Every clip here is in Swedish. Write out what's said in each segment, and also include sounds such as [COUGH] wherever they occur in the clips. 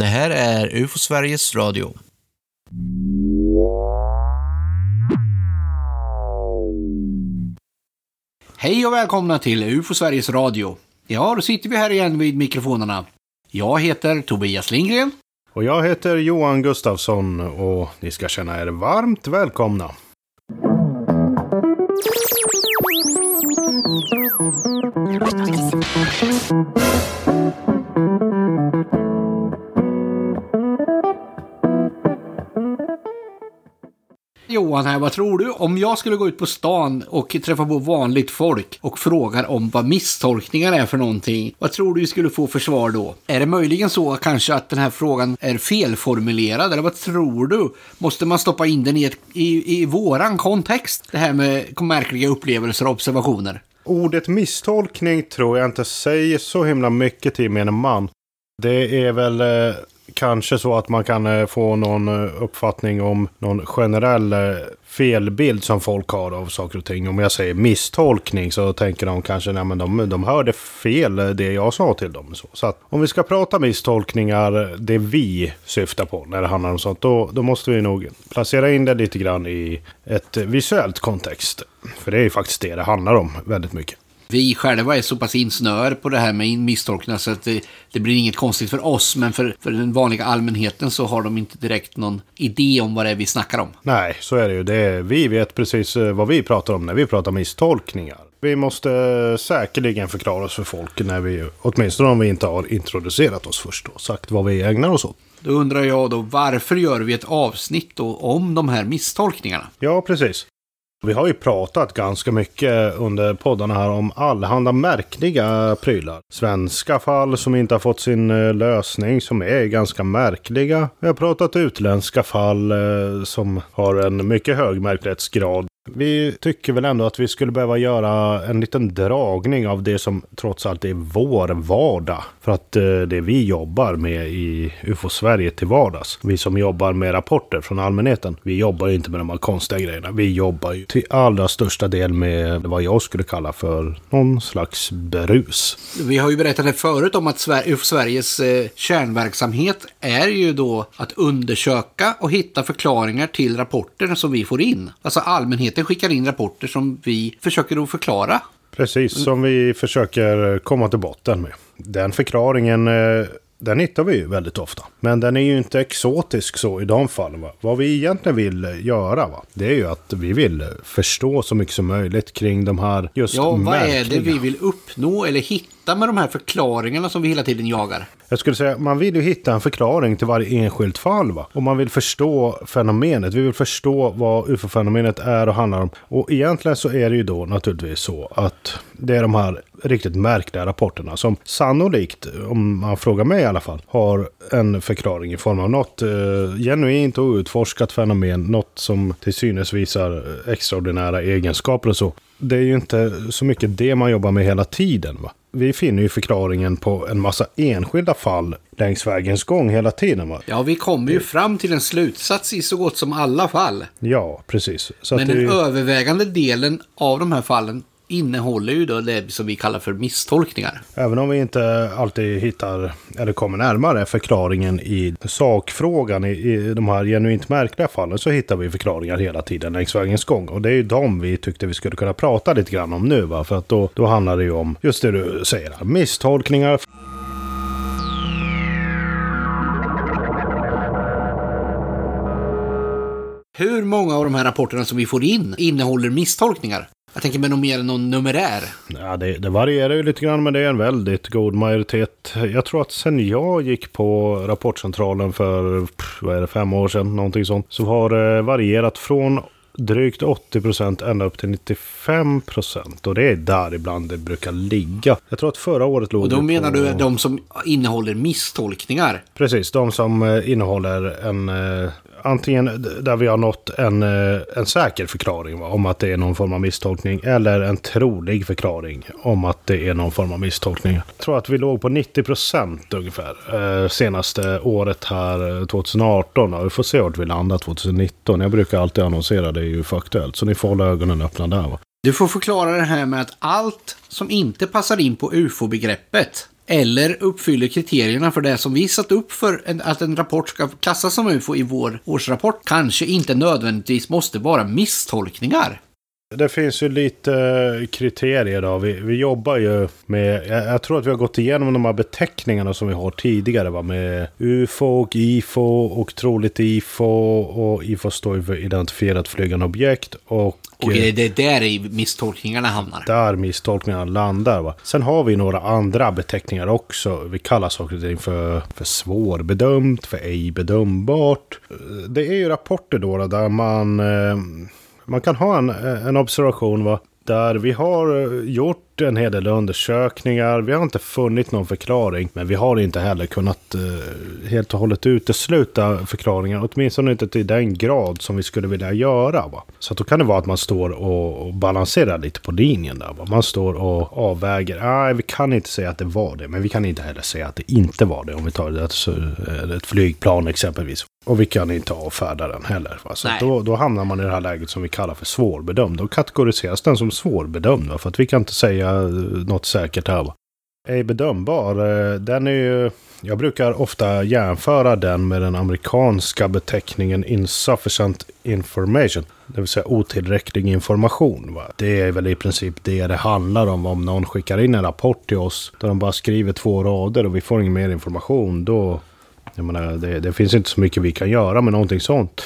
Det här är UFO Sveriges Radio. Hej och välkomna till UFO Sveriges Radio. Ja, då sitter vi här igen vid mikrofonerna. Jag heter Tobias Lindgren. Och jag heter Johan Gustafsson och ni ska känna er varmt välkomna. Johan här, vad tror du? Om jag skulle gå ut på stan och träffa på vanligt folk och frågar om vad misstolkningar är för någonting, vad tror du vi skulle få för svar då? Är det möjligen så kanske att den här frågan är felformulerad, eller vad tror du? Måste man stoppa in den i, ett, i, i våran kontext? Det här med märkliga upplevelser och observationer. Ordet misstolkning tror jag inte säger så himla mycket till gemene man. Det är väl eh, kanske så att man kan eh, få någon eh, uppfattning om någon generell eh, felbild som folk har av saker och ting. Om jag säger misstolkning så tänker de kanske att de, de hörde fel det jag sa till dem. Så, så att om vi ska prata misstolkningar, det vi syftar på när det handlar om sånt, då, då måste vi nog placera in det lite grann i ett visuellt kontext. För det är ju faktiskt det det handlar om väldigt mycket. Vi själva är så pass insnöade på det här med misstolkningar så att det, det, blir inget konstigt för oss. Men för, för den vanliga allmänheten så har de inte direkt någon idé om vad det är vi snackar om. Nej, så är det ju. Det är, vi vet precis eh, vad vi pratar om när vi pratar misstolkningar. Vi måste säkerligen förklara oss för folk när vi, åtminstone om vi inte har introducerat oss först och sagt vad vi ägnar oss åt. Då undrar jag då, varför gör vi ett avsnitt om de här misstolkningarna? Ja, precis. Vi har ju pratat ganska mycket under poddarna här om allehanda märkliga prylar. Svenska fall som inte har fått sin eh, lösning som är ganska märkliga. Vi har pratat utländska fall eh, som har en mycket hög märklighetsgrad. Vi tycker väl ändå att vi skulle behöva göra en liten dragning av det som trots allt är vår vardag. För att eh, det vi jobbar med i UFO-Sverige till vardags. Vi som jobbar med rapporter från allmänheten. Vi jobbar ju inte med de här konstiga grejerna. Vi jobbar ju till allra största del med vad jag skulle kalla för någon slags brus. Vi har ju berättat det förut om att UFO-Sveriges eh, kärnverksamhet är ju då att undersöka och hitta förklaringar till rapporterna som vi får in. Alltså allmänheten skickar in rapporter som vi försöker att förklara. Precis, som vi försöker komma till botten med. Den förklaringen eh, den hittar vi ju väldigt ofta. Men den är ju inte exotisk så i de fallen. Va? Vad vi egentligen vill göra, va? det är ju att vi vill förstå så mycket som möjligt kring de här just Ja, vad märkliga. är det vi vill uppnå eller hitta med de här förklaringarna som vi hela tiden jagar? Jag skulle säga, man vill ju hitta en förklaring till varje enskilt fall. Va? Och man vill förstå fenomenet. Vi vill förstå vad ufo-fenomenet är och handlar om. Och egentligen så är det ju då naturligtvis så att det är de här riktigt märkliga rapporterna som sannolikt, om man frågar mig i alla fall, har en förklaring i form av något eh, genuint och utforskat fenomen. Något som till synes visar extraordinära egenskaper och så. Det är ju inte så mycket det man jobbar med hela tiden. va? Vi finner ju förklaringen på en massa enskilda fall längs vägens gång hela tiden. Va? Ja, vi kommer ju fram till en slutsats i så gott som alla fall. Ja, precis. Så Men den övervägande delen av de här fallen innehåller ju då det som vi kallar för misstolkningar. Även om vi inte alltid hittar, eller kommer närmare förklaringen i sakfrågan i, i de här genuint märkliga fallen så hittar vi förklaringar hela tiden längs vägens gång. Och det är ju de vi tyckte vi skulle kunna prata lite grann om nu. Va? För att då, då handlar det ju om just det du säger, här, misstolkningar. Hur många av de här rapporterna som vi får in innehåller misstolkningar? Jag tänker med någon mer än någon numerär. Ja, det, det varierar ju lite grann men det är en väldigt god majoritet. Jag tror att sen jag gick på Rapportcentralen för pff, vad är det, fem år sedan, någonting sånt, så har det varierat från drygt 80 procent ända upp till 95 procent. Och det är där ibland det brukar ligga. Jag tror att förra året låg Och då menar på... du de som innehåller misstolkningar? Precis, de som eh, innehåller en... Antingen där vi har nått en, eh, en säker förklaring va, om att det är någon form av misstolkning. Eller en trolig förklaring om att det är någon form av misstolkning. Jag tror att vi låg på 90 procent ungefär. Eh, senaste året här, eh, 2018. Och vi får se vart vi landar 2019. Jag brukar alltid annonsera det i UFO Aktuellt. Så ni får hålla ögonen öppna där va. Du får förklara det här med att allt som inte passar in på ufo-begreppet eller uppfyller kriterierna för det som vi satt upp för en, att en rapport ska klassas som UFO i vår årsrapport kanske inte nödvändigtvis måste vara misstolkningar. Det finns ju lite kriterier då. Vi, vi jobbar ju med, jag, jag, tror att vi har gått igenom de här beteckningarna som vi har tidigare va. Med UFO och IFO och troligt IFO och IFO står ju för identifierat flygande objekt och och det är där i misstolkningarna hamnar. Där misstolkningarna landar. Va? Sen har vi några andra beteckningar också. Vi kallar saker och ting för, för svårbedömt, för ej bedömbart. Det är ju rapporter då där man, eh, man kan ha en, eh, en observation va? där vi har eh, gjort en hel del undersökningar. Vi har inte funnit någon förklaring. Men vi har inte heller kunnat eh, helt och hållet utesluta förklaringar. Åtminstone inte till den grad som vi skulle vilja göra. Va? Så då kan det vara att man står och, och balanserar lite på linjen. Där, va? Man står och avväger. Nej, vi kan inte säga att det var det. Men vi kan inte heller säga att det inte var det. Om vi tar ett, ett flygplan exempelvis. Och vi kan inte avfärda den heller. Va? Så då, då, hamnar man i det här läget som vi kallar för svårbedömd. Då kategoriseras den som svårbedömd. Va? För att vi kan inte säga något säkert här. Va? Ej bedömbar, eh, den är ju... Jag brukar ofta jämföra den med den amerikanska beteckningen insufficient information. Det vill säga otillräcklig information. Va? Det är väl i princip det det handlar om. Om någon skickar in en rapport till oss där de bara skriver två rader och vi får ingen mer information. Då... Jag menar, det, det finns inte så mycket vi kan göra med någonting sånt.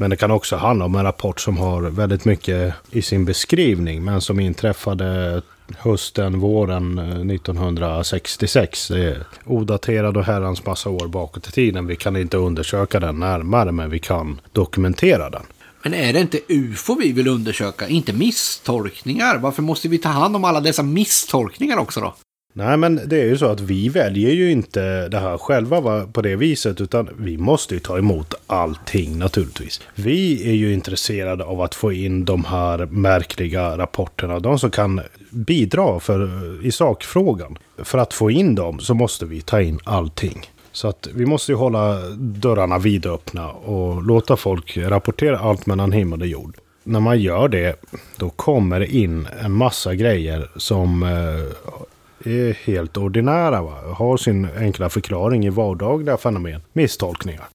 Men det kan också handla om en rapport som har väldigt mycket i sin beskrivning men som inträffade hösten, våren eh, 1966. Det är odaterad och herrans massa år bakåt i tiden. Vi kan inte undersöka den närmare men vi kan dokumentera den. Men är det inte UFO vi vill undersöka, inte misstolkningar? Varför måste vi ta hand om alla dessa misstolkningar också då? Nej, men det är ju så att vi väljer ju inte det här själva va, på det viset, utan vi måste ju ta emot allting naturligtvis. Vi är ju intresserade av att få in de här märkliga rapporterna, de som kan bidra för, i sakfrågan. För att få in dem så måste vi ta in allting. Så att vi måste ju hålla dörrarna vidöppna och låta folk rapportera allt mellan himmel och jord. När man gör det, då kommer det in en massa grejer som eh, är helt ordinära. Va? Har sin enkla förklaring i vardagliga fenomen. Misstolkningar.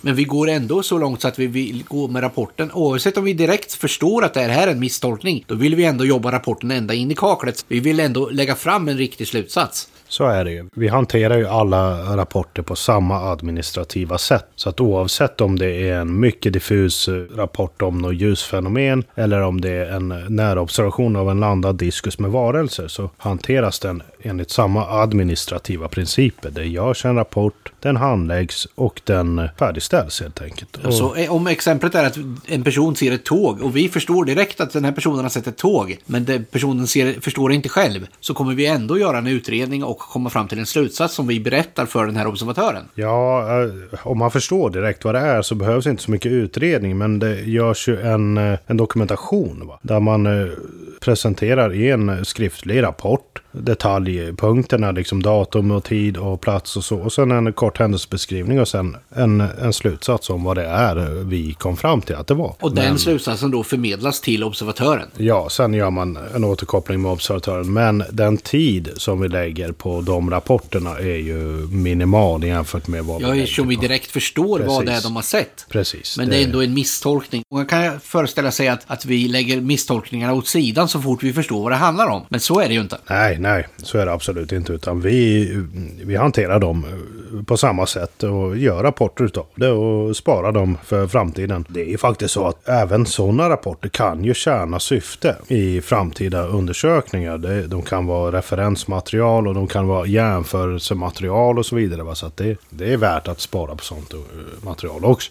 Men vi går ändå så långt så att vi vill gå med rapporten. Oavsett om vi direkt förstår att det här är en misstolkning, då vill vi ändå jobba rapporten ända in i kaklet. Vi vill ändå lägga fram en riktig slutsats. Så är det ju. Vi hanterar ju alla rapporter på samma administrativa sätt. Så att oavsett om det är en mycket diffus eh, rapport om något ljusfenomen eller om det är en närobservation av en landad diskus med varelser så hanteras den enligt samma administrativa principer. Det görs en rapport, den handläggs och den färdigställs helt enkelt. Och... Så eh, om exemplet är att en person ser ett tåg och vi förstår direkt att den här personen har sett ett tåg, men personen ser, förstår det inte själv, så kommer vi ändå göra en utredning och komma fram till en slutsats som vi berättar för den här observatören. Ja, eh, om man förstår direkt vad det är så behövs inte så mycket utredning, men det görs ju en, eh, en dokumentation va? där man presenterar i en skriftlig rapport detaljpunkterna, liksom datum och tid och plats och så. Och sen en kort händelsebeskrivning och sen en, en slutsats om vad det är vi kom fram till att det var. Och den Men, slutsatsen då förmedlas till observatören? Ja, sen gör man en återkoppling med observatören. Men den tid som vi lägger på de rapporterna är ju minimal jämfört med vad ja, vi lägger vi direkt förstår Precis. vad det är de har sett. Precis. Men det, det är ändå en misstolkning. Man kan föreställa sig att, att vi lägger misstolkningarna åt sidan så fort vi förstår vad det handlar om. Men så är det ju inte. Nej, nej, så är det absolut inte. Utan vi, vi hanterar dem eh, på samma sätt och gör rapporter utav det och sparar dem för framtiden. Det är ju faktiskt så att även sådana rapporter kan ju tjäna syfte i framtida undersökningar. de kan vara referensmaterial och de kan vara jämförelsematerial och så vidare. Så att det, det är värt att spara på sånt eh, material också.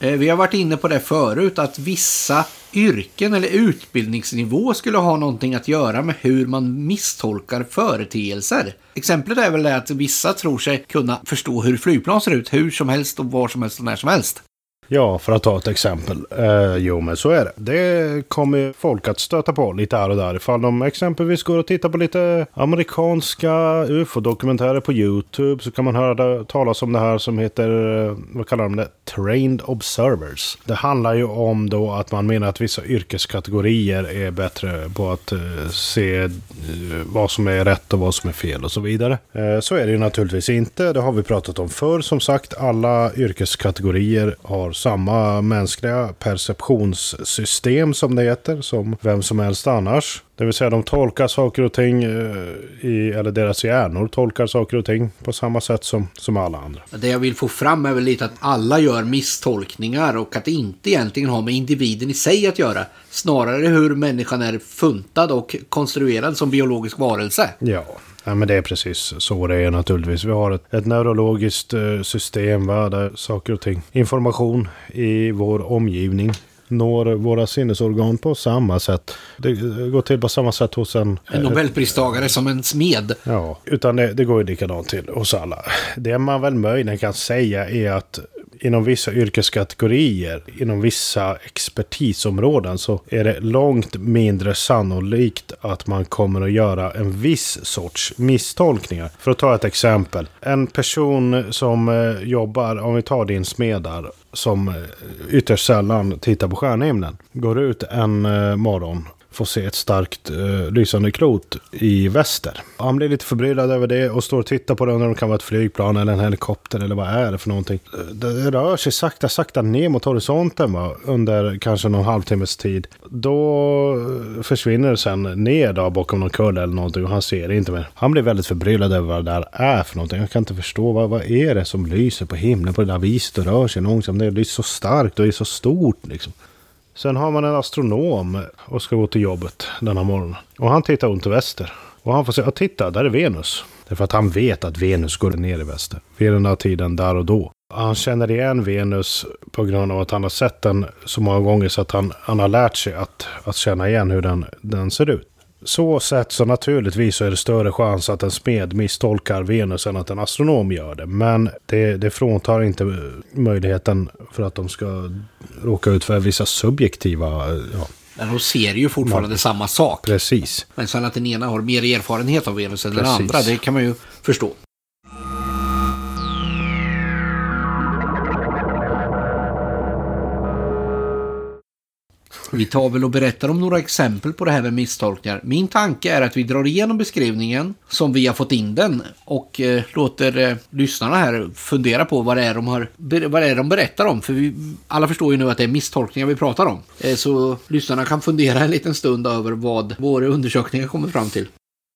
Eh, vi har varit inne på det förut att vissa yrken eller utbildningsnivå skulle ha någonting att göra med hur man misstolkar företeelser. Exemplet är väl det att vissa tror sig kunna förstå hur flygplan ser ut hur som helst och var som helst och när som helst. Ja, för att ta ett exempel. Eh, jo, men så är det. Det kommer folk att stöta på lite här och där. Ifall de exempelvis går och tittar på lite amerikanska ufo-dokumentärer på YouTube så kan man höra talas om det här som heter, eh, vad kallar de det? Trained Observers. Det handlar ju om då att man menar att vissa yrkeskategorier är bättre på att eh, se eh, vad som är rätt och vad som är fel och så vidare. Eh, så är det ju naturligtvis inte. Det har vi pratat om förr. Som sagt, alla yrkeskategorier har samma mänskliga perceptionssystem som det heter, som vem som helst annars. Det vill säga de tolkar saker och ting, eh, i, eller deras hjärnor tolkar saker och ting på samma sätt som, som alla andra. Det jag vill få fram är väl lite att alla gör misstolkningar och att det inte egentligen har med individen i sig att göra. Snarare hur människan är funtad och konstruerad som biologisk varelse. Ja, Ja, men det är precis så det är naturligtvis. Vi har ett, ett neurologiskt eh, system va, där saker och ting, information i vår omgivning når våra sinnesorgan på samma sätt. Det går till på samma sätt hos en... En nobelpristagare som en smed. Ja, utan det, det går ju likadant till hos alla. Det man väl möjligen kan säga är att inom vissa yrkeskategorier, inom vissa expertisområden så är det långt mindre sannolikt att man kommer att göra en viss sorts misstolkningar. För att ta ett exempel. En person som eh, jobbar, om vi tar din smedar, som eh, ytterst sällan tittar på stjärnhimlen. Går ut en eh, morgon får se ett starkt uh, lysande klot i väster. Han blir lite förbryllad över det och står och tittar på det. Undrar om det kan vara ett flygplan eller en helikopter eller vad är det för någonting. Eh, det rör sig sakta, sakta ner mot horisonten va? under kanske någon halvtimmes tid. Då eh, försvinner det sen ner då bakom någon kulle eller någonting och han ser det inte mer. Han blir väldigt förbryllad över vad det där är för någonting. Jag kan inte förstå vad, vad är det som lyser på himlen på det där viset och rör sig långsamt. Det lyser så starkt och är så stort liksom. Sen har man en astronom och ska gå till jobbet denna morgon. Och han tittar runt till väster. Och han får säga, titta, där är Venus. Därför att han vet att Venus går ner i väster. Vid den här tiden, där och då. Han känner igen Venus på grund av att han har sett den så många gånger så att han, han har lärt sig att, att känna igen hur den, den ser ut så sett så naturligtvis så är det större chans att en smed misstolkar Venus än att en astronom gör det. Men det, det fråntar inte möjligheten för att de ska råka ut för vissa subjektiva... Ja. Men de ser ju fortfarande ja. samma sak. Precis. Men sen att den ena har mer erfarenhet av Venus än den andra, det kan man ju förstå. Vi tar väl och berättar om några exempel på det här med misstolkningar. Min tanke är att vi drar igenom beskrivningen som vi har fått in den och eh, låter eh, lyssnarna här fundera på vad det är de, har, vad det är de berättar om. För vi, alla förstår ju nu att det är misstolkningar vi pratar om. Eh, så lyssnarna kan fundera en liten stund över vad våra undersökningar kommer fram till.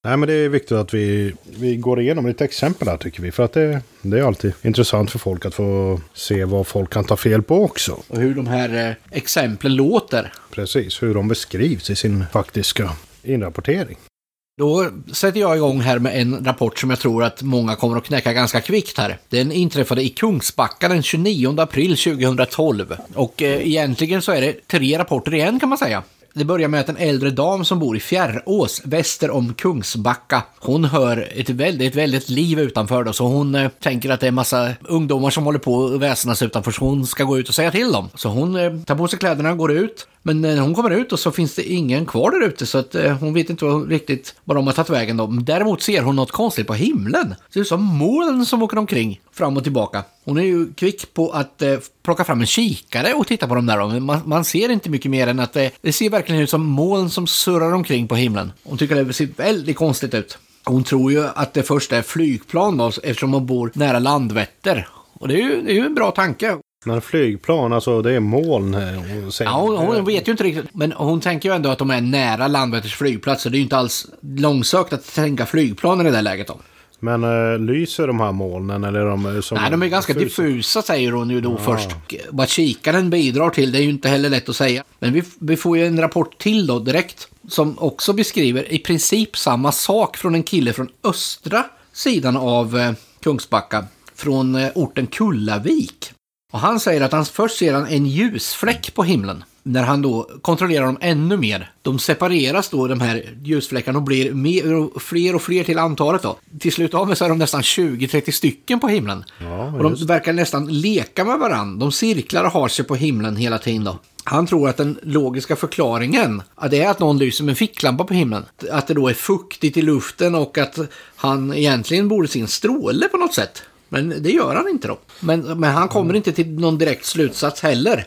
Nej, men det är viktigt att vi, vi går igenom lite exempel här tycker vi. För att det, det är alltid intressant för folk att få se vad folk kan ta fel på också. Och hur de här eh, exemplen låter. Precis, hur de beskrivs i sin faktiska inrapportering. Då sätter jag igång här med en rapport som jag tror att många kommer att knäcka ganska kvickt här. Den inträffade i Kungsbacka den 29 april 2012. Och eh, egentligen så är det tre rapporter igen kan man säga. Det börjar med att en äldre dam som bor i Fjärrås, väster om Kungsbacka, hon hör ett väldigt, väldigt liv utanför då, så hon eh, tänker att det är massa ungdomar som håller på och väsnas utanför, så hon ska gå ut och säga till dem. Så hon eh, tar på sig kläderna och går ut. Men eh, när hon kommer ut och så finns det ingen kvar där ute så att eh, hon vet inte riktigt var de har tagit vägen då. Däremot ser hon något konstigt på himlen. Det ser ut som moln som åker omkring fram och tillbaka. Hon är ju kvick på att eh, plocka fram en kikare och titta på dem där. Då. Man, man ser inte mycket mer än att eh, det ser verkligen ut som moln som surrar omkring på himlen. Hon tycker det ser väldigt konstigt ut. Hon tror ju att det först är flygplan då, eftersom hon bor nära Landvetter. Och det är ju, det är ju en bra tanke. Men flygplan, alltså det är moln. Ja, hon, hon, vet ju inte riktigt. Men hon tänker ju ändå att de är nära Landvetters flygplats. Så det är ju inte alls långsökt att tänka flygplanen i det läget då. Men äh, lyser de här molnen eller är de som... Nej, de är ganska diffusa, diffusa säger hon ju då ja. först. Vad kikaren bidrar till det är ju inte heller lätt att säga. Men vi, vi får ju en rapport till då direkt. Som också beskriver i princip samma sak från en kille från östra sidan av eh, Kungsbacka. Från eh, orten Kullavik. Och han säger att han först ser han en ljusfläck på himlen. när han då kontrollerar dem ännu mer, de separeras då de här ljusfläckarna och blir mer, och fler och fler till antalet då. Till slut av med så är de nästan 20-30 stycken på himlen. Ja, och de verkar nästan leka med varandra. De cirklar och har sig på himlen hela tiden då. Han tror att den logiska förklaringen att det är att någon lyser med en ficklampa på himlen. Att det då är fuktigt i luften och att han egentligen borde se en stråle på något sätt. Men det gör han inte då. Men, men han kommer inte till någon direkt slutsats heller.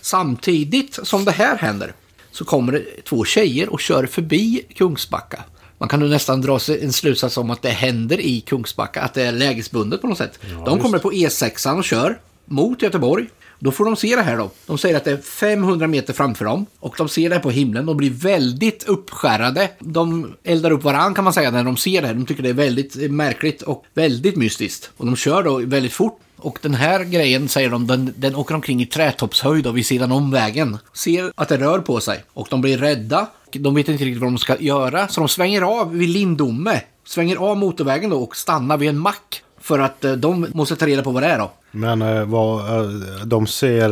Samtidigt som det här händer så kommer det två tjejer och kör förbi Kungsbacka. Man kan nu nästan dra en slutsats om att det händer i Kungsbacka, att det är lägesbundet på något sätt. de kommer på E6 och kör mot Göteborg. Då får de se det här då. De säger att det är 500 meter framför dem och de ser det här på himlen. De blir väldigt uppskärrade. De eldar upp varann kan man säga när de ser det här. De tycker det är väldigt märkligt och väldigt mystiskt. Och de kör då väldigt fort. Och den här grejen, säger de, den, den åker omkring i trätoppshöjd och vid sidan om vägen. Ser att det rör på sig och de blir rädda. De vet inte riktigt vad de ska göra, så de svänger av vid Lindome. Svänger av motorvägen då och stannar vid en mack. För att eh, de måste ta reda på vad det är då. Men eh, vad, eh, de ser,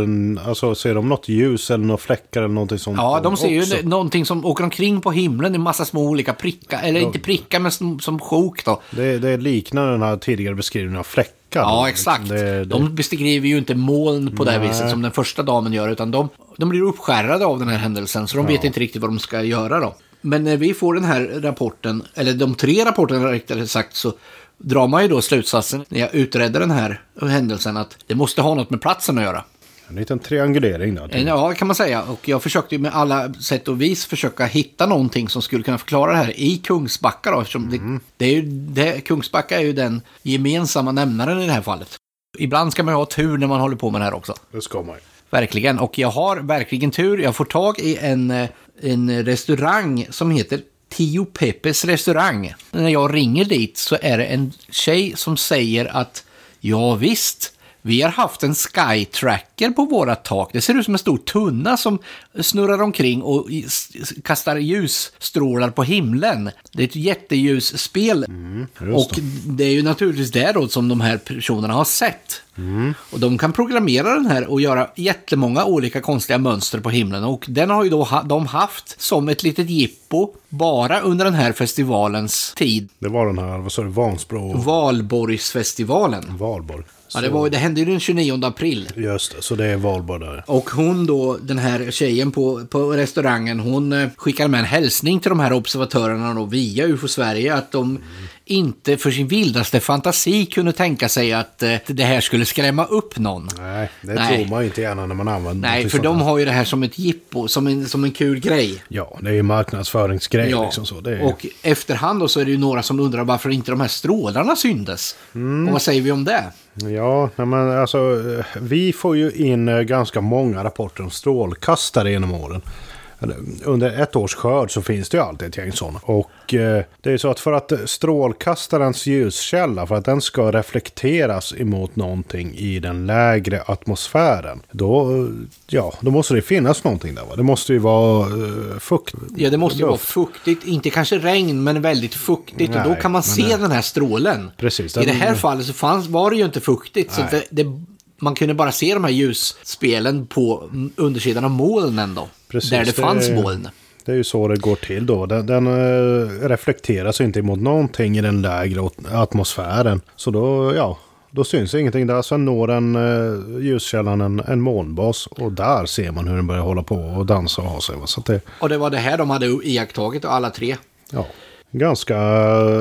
alltså, ser de något ljus eller några fläckar eller någonting sånt? Ja, de ser också? ju någonting som åker omkring på himlen i massa små olika prickar. Eller inte prickar, men som, som sjok då. Det, det liknar den här tidigare beskrivningen av fläckar. Ja, exakt. Det, det, De beskriver ju inte moln på det här Nej. viset som den första damen gör, utan de, de blir uppskärrade av den här händelsen, så de vet inte riktigt vad de ska göra då. Men när vi får den här rapporten, eller de tre rapporterna rättare sagt, så drar man ju då slutsatsen när jag utredde den här händelsen att det måste ha något med platsen att göra. En liten triangulering. En- Ja, kan man säga. Och jag försökte ju med alla sätt och vis försöka hitta någonting som skulle kunna förklara det här i Kungsbacka då. Eftersom det, det är ju, det, Kungsbacka är ju den gemensamma nämnaren i det här fallet. Ibland ska man ju ha tur när man håller på med det här också. Det ska man ju. Verkligen. Och jag har verkligen tur. Jag får tag i en, eh, en restaurang som heter Tio Peppes restaurang. När jag ringer dit så är det en tjej som säger att ja visst, vi har haft en skytracker på våra tak. Det ser ut som en stor tunna som snurrar omkring och kastar ljusstrålar på himlen. Det är ett jätteljusspel. just och det är ju naturligtvis det då som de här personerna har sett. Och de kan programmera den här och göra jättemånga olika konstiga mönster på himlen. Och den har ju då ha, de haft som ett litet jippo bara under den här festivalens tid. Det var den här, vad sa du, Vansbro Valborgsfestivalen. Valborg. Ja, det, var, det hände ju den 29 april. Just det, så det är Valborg där. Och hon då, den här tjejen på, på restaurangen, hon eh, skickar med en hälsning till de här observatörerna då via UFO Sverige att de inte för sin vildaste fantasi kunde tänka sig att eh, det här skulle skrämma upp någon. Nej, det Nej. tror man ju inte gärna när man använder Nej, för de har ju det här som ett jippo, som en, som en kul grej. Ja, det är ju marknadsföringsgrej liksom så. Är... Och efterhand då så är det ju några som undrar varför inte de här strålarna syndes. Mm. Och vad säger vi om det? Ja, men alltså eh, vi får ju in eh, ganska många rapporter om strålkastare genom åren. Under ett års skörd så finns det ju alltid ett gäng sådana. Och eh, det är så att för att strålkastarens ljuskälla, för att den ska reflekteras emot någonting i den lägre atmosfären. Då, eh, ja, då måste det finnas någonting där va. Det måste ju vara eh, fukt. Ja, det måste ju vara fuktigt, inte kanske regn, men väldigt fuktigt. och då Nej, kan man se det- den här strålen. Precis, I det den- här fallet så fanns, var det ju inte fuktigt. Så Nej. det, det, man kunde bara se de här ljusspelen på undersidan av molnen då. Precis, där det, det- fanns moln. Det är ju så det går till då. Den, den eh, reflekteras inte emot någonting i den lägre at- atmosfären. Så då, ja, då syns ingenting där. Sen når den uh, ljuskällan en, en molnbas och där ser man hur den börjar hålla på och dansa och ha sig. Så det, Och det var det här de hade iakttagit, och alla tre. ja, ganska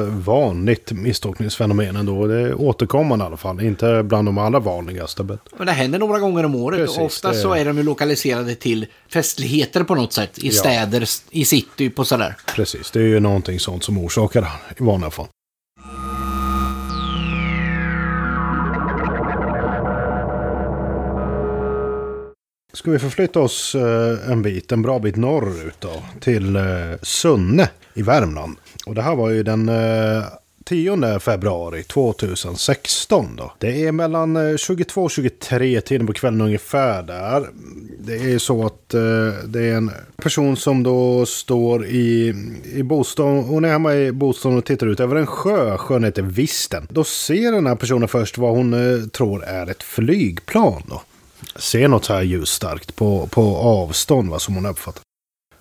vanligt misstolkningsfenomen ändå. Det är återkommande i alla fall. Inte bland de allra vanligaste. Men det händer några gånger om året. Precis, ofta det- så är de ju lokaliserade till festligheter på något sätt. I Ja. städer, i city, på sådär. precis, det är ju någonting sånt som orsakar det i vanliga fall. Ska vi förflytta oss eh, en bit, en bra bit norrut då, till eh, Sunne i Värmland. Och det här var ju den eh, 10 februari 2016 då. Det är mellan 22 och 23 tiden på kvällen ungefär där. Det är så att eh, det är en person som då står i, i bostaden. Hon är hemma i bostaden och tittar ut över en sjö. Sjön heter Visten. Då ser den här personen först vad hon eh, tror är ett flygplan då se något så här ljusstarkt på, på avstånd, va, som hon uppfattar.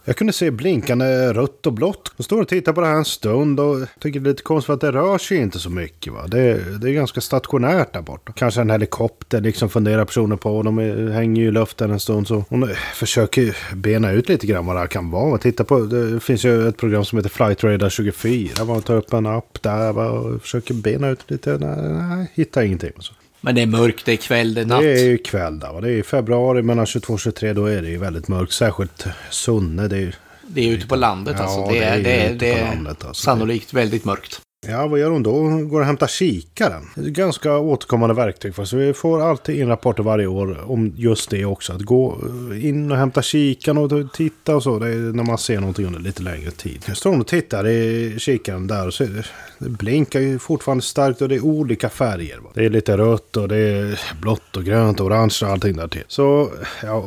Jag kunde se blinkande rött och blått. Hon står och tittar på det här en stund och tycker det är lite konstigt för att det rör sig inte så mycket. Va? Det, det är ganska stationärt där borta. Kanske en helikopter liksom funderar personer på. De är, hänger ju i luften en stund så hon eh, försöker bena ut lite grann vad det här kan vara. Titta på, det finns ju ett program som heter Flight Radar 24. Man tar upp en app där va? och försöker bena ut lite. Nej, nej hittar ingenting. Så. Men det är mörkt, det är kväll, det är natt. Det är ju kväll där. Det är februari mellan 22 och 23. Då är det ju väldigt mörkt. Särskilt Sunne. Det är ju... Det är ute på landet ja, alltså. Det, det är, det är, det är landet, alltså. sannolikt väldigt mörkt. Ja, vad gör hon då? Hon går och hämtar kikaren. Det är ett ganska återkommande verktyg för oss. Vi får alltid in rapporter varje år om just det också. Att gå eh, in och hämta kikaren och titta och så. Det är när man ser någonting under lite längre tid. Jag står hon och tittar i kikaren där och så det, det blinkar ju fortfarande starkt och det är olika färger. Det är lite rött och det är blått och grönt och orange och allting där till. Så ja,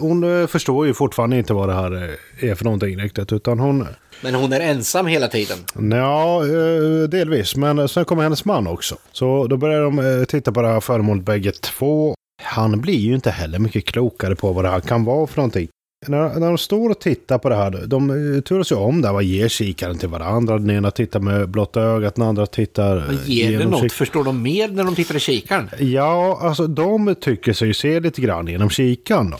hon eh, förstår ju fortfarande inte vad det här eh, är för någonting riktigt. Utan hon men hon är ensam hela tiden? Ja, eh, delvis. Men sen kommer hennes man också. Så då börjar de eh, titta på det här föremålet bägge två. Han blir ju inte heller mycket klokare på vad det här kan vara för någonting. När, när de står och tittar på det här, de eh, turas ju om där. Vad ger kikaren till varandra? Den ena tittar med blotta ögat, den andra tittar... Vad ger det något? Förstår de mer när de tittar i kikaren? Ja, alltså de tycker sig se lite grann genom kikaren. Då.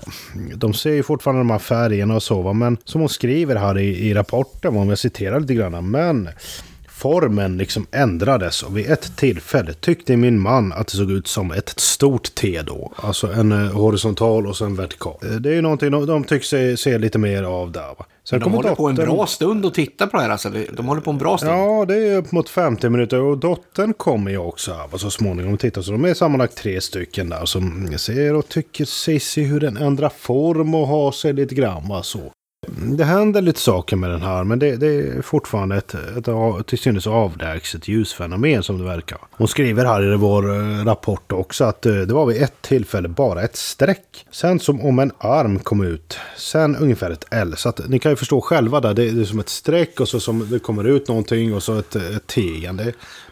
De ser ju fortfarande de här färgerna och så, men som hon skriver här i, i rapporten, om jag citerar lite grann, men Formen liksom ändrades och vid ett tillfälle tyckte min man att det såg ut som ett stort T då. Alltså en eh, horisontal och sen vertikal. Eh, det är ju någonting de, de tycks se, se lite mer av där. Va? Sen de håller dottern... på en bra stund och tittar på det här alltså. De håller på en bra stund. Ja, det är upp mot 50 minuter och dottern kommer ju också här så småningom och tittar. Så de är sammanlagt tre stycken där som ser och tycker sig se hur den ändrar form och har sig lite grann. Va? Så det händer lite saker med den här, men det, det är fortfarande ett, ett till synes avlägset ljusfenomen som det verkar. Hon skriver här i vår eh, rapport också att eh, det var vid ett tillfälle bara ett streck. Sen som om en arm kom ut. Sen ungefär ett L. Så att ni kan ju förstå själva där. Det är, som ett streck och så som det kommer ut någonting och så ett, ett T igen. Det,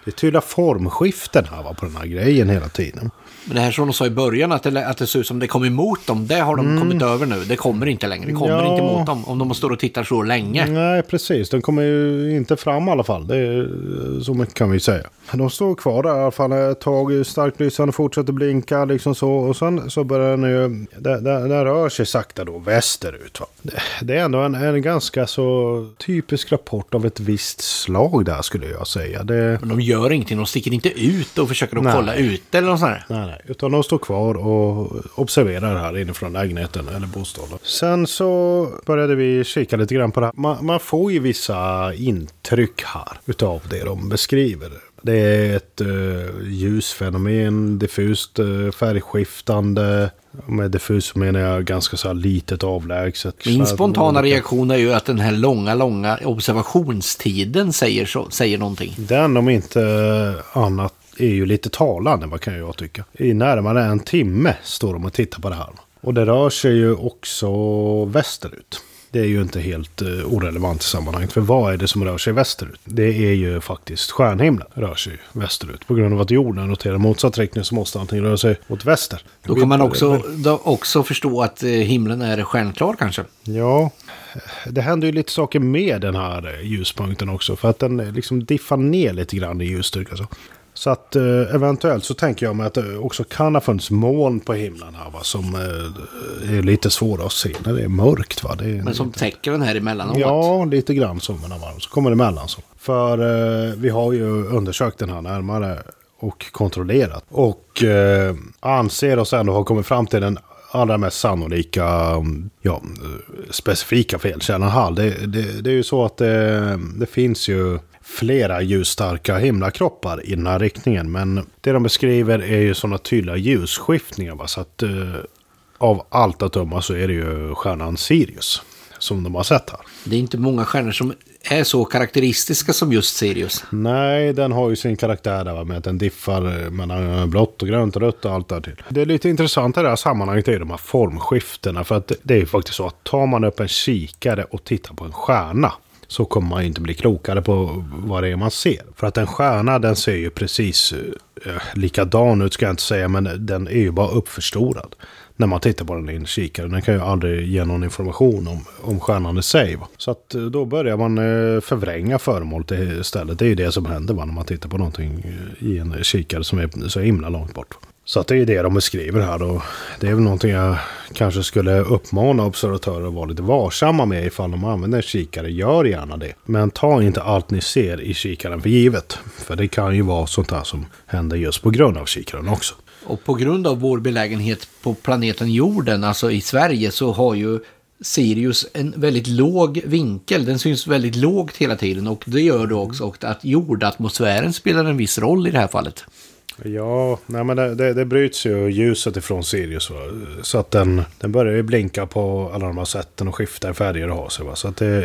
det är tydliga formskiften här va, på den här grejen hela tiden. Men det här som de sa i början, att det, att det ser ut som det kom emot dem, det har de mm. kommit över nu. Det kommer inte längre, det kommer ja. inte emot dem om de står och tittar så länge. Nej, precis. Den kommer ju inte fram i alla fall. Det är, så mycket kan vi säga. De står kvar där i alla fall ett tag. Starkt lysande fortsätter blinka liksom så. Och sen så börjar den ju... Den, den, den rör sig sakta då västerut. Va? Det, det är ändå en, en ganska så typisk rapport av ett visst slag där skulle jag säga. Det... Men de gör ingenting. De sticker inte ut och försöker att kolla ut eller något sånt där. Nej, nej. Utan de står kvar och observerar här inifrån lägenheten eller bostaden. Sen så började vi kika lite grann på det här. Man, man får ju vissa intryck här utav det de beskriver. Det är ett uh, ljusfenomen, diffust uh, färgskiftande. Med diffus menar jag ganska så här litet avlägset. Min spontana reaktion är ju att den här långa, långa observationstiden säger, så, säger någonting. Den om inte annat är ju lite talande, vad kan jag tycka. I närmare en timme står de och tittar på det här. Och det rör sig ju också västerut. Det är ju inte helt uh, orelevant i sammanhanget. För vad är det som rör sig västerut? Det är ju faktiskt stjärnhimlen rör sig västerut. På grund av att jorden roterar motsatt riktning så måste allting röra sig åt väster. Då kan man också, då också förstå att uh, himlen är stjärnklar kanske? Ja, det händer ju lite saker med den här eh, ljuspunkten också. För att den liksom diffar ner lite grann i ljusstyrka. Så. Så att eh, eventuellt så tänker jag mig att det också kan ha funnits moln på himlen här va, som eh, är lite svåra att se när det är mörkt. Va? Det är Men som lite... täcker den här emellanåt? Ja, lite grann så. Men så kommer det emellan så. För eh, vi har ju undersökt den här närmare och kontrollerat. Och eh, anser oss ändå ha kommit fram till den allra mest sannolika, ja, specifika felkällan Hall. Det, det, det, är ju så att det, det finns ju flera ljusstarka himlakroppar i den här riktningen. Men det de beskriver är ju sådana tydliga ljusskiftningar. Va? Så att eh, av allt att döma så är det ju stjärnan Sirius som de har sett här. Det är inte många stjärnor som är så karaktäristiska som just Sirius. Nej, den har ju sin karaktär där med att den diffar mellan blått och grönt och rött och allt där till. Det är lite intressant i det här sammanhanget är de här formskiftena. För att det är ju faktiskt så att tar man upp en kikare och tittar på en stjärna så kommer man inte bli klokare på vad det är man ser. För att en stjärna den ser ju precis eh, likadan ut ska jag inte säga, men den är ju bara uppförstorad. när man tittar på den i en kikare. Den kan ju aldrig ge någon information om, om stjärnan i sig. Va? Så att eh, då börjar man eh, förvränga föremålet istället. Det är ju det som händer va? när man tittar på någonting eh, i en kikare som är så himla långt bort. Så att det är det de beskriver här och det är väl någonting jag kanske skulle uppmana observatörer att vara lite varsamma med ifall de använder kikare. Gör gärna det. Men ta inte allt ni ser i kikaren för givet. För det kan ju vara sånt här som händer just på grund av kikaren också. Och på grund av vår belägenhet på planeten jorden, alltså i Sverige, så har ju Sirius en väldigt låg vinkel. Den syns väldigt lågt hela tiden och det gör då också att jordatmosfären spelar en viss roll i det här fallet. Ja, nej men det, det, det bryts ju ljuset ifrån Sirius. Va? Så att den, den börjar ju blinka på alla de här sätten och skiftar färger och har sig. Va? Så att det,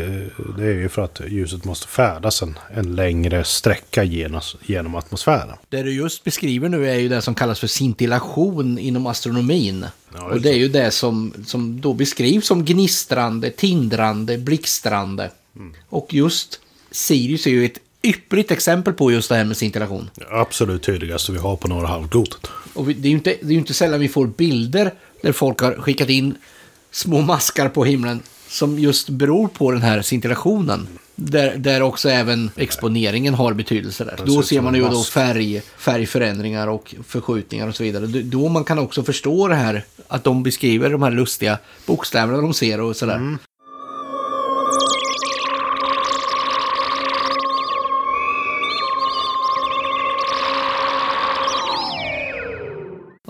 det är ju för att ljuset måste färdas en, en längre sträcka genom, genom atmosfären. Det du just beskriver nu är ju det som kallas för scintillation inom astronomin. Ja, och det är ju det som, som då beskrivs som gnistrande, tindrande, blixtrande. Mm. Och just Sirius är ju ett ypperligt exempel på just det här med scintillation. Absolut tydligaste vi har på norra halvklotet. Och det är ju inte, det är ju inte sällan vi får bilder där folk har skickat in små maskar på himlen som just beror på den här scintillationen. Där, där också även exponeringen har betydelse där. Då ser man ju då färg, färgförändringar och förskjutningar och så vidare. Då man kan också förstå det här, att de beskriver de här lustiga bokstäverna de ser och sådär. Mm.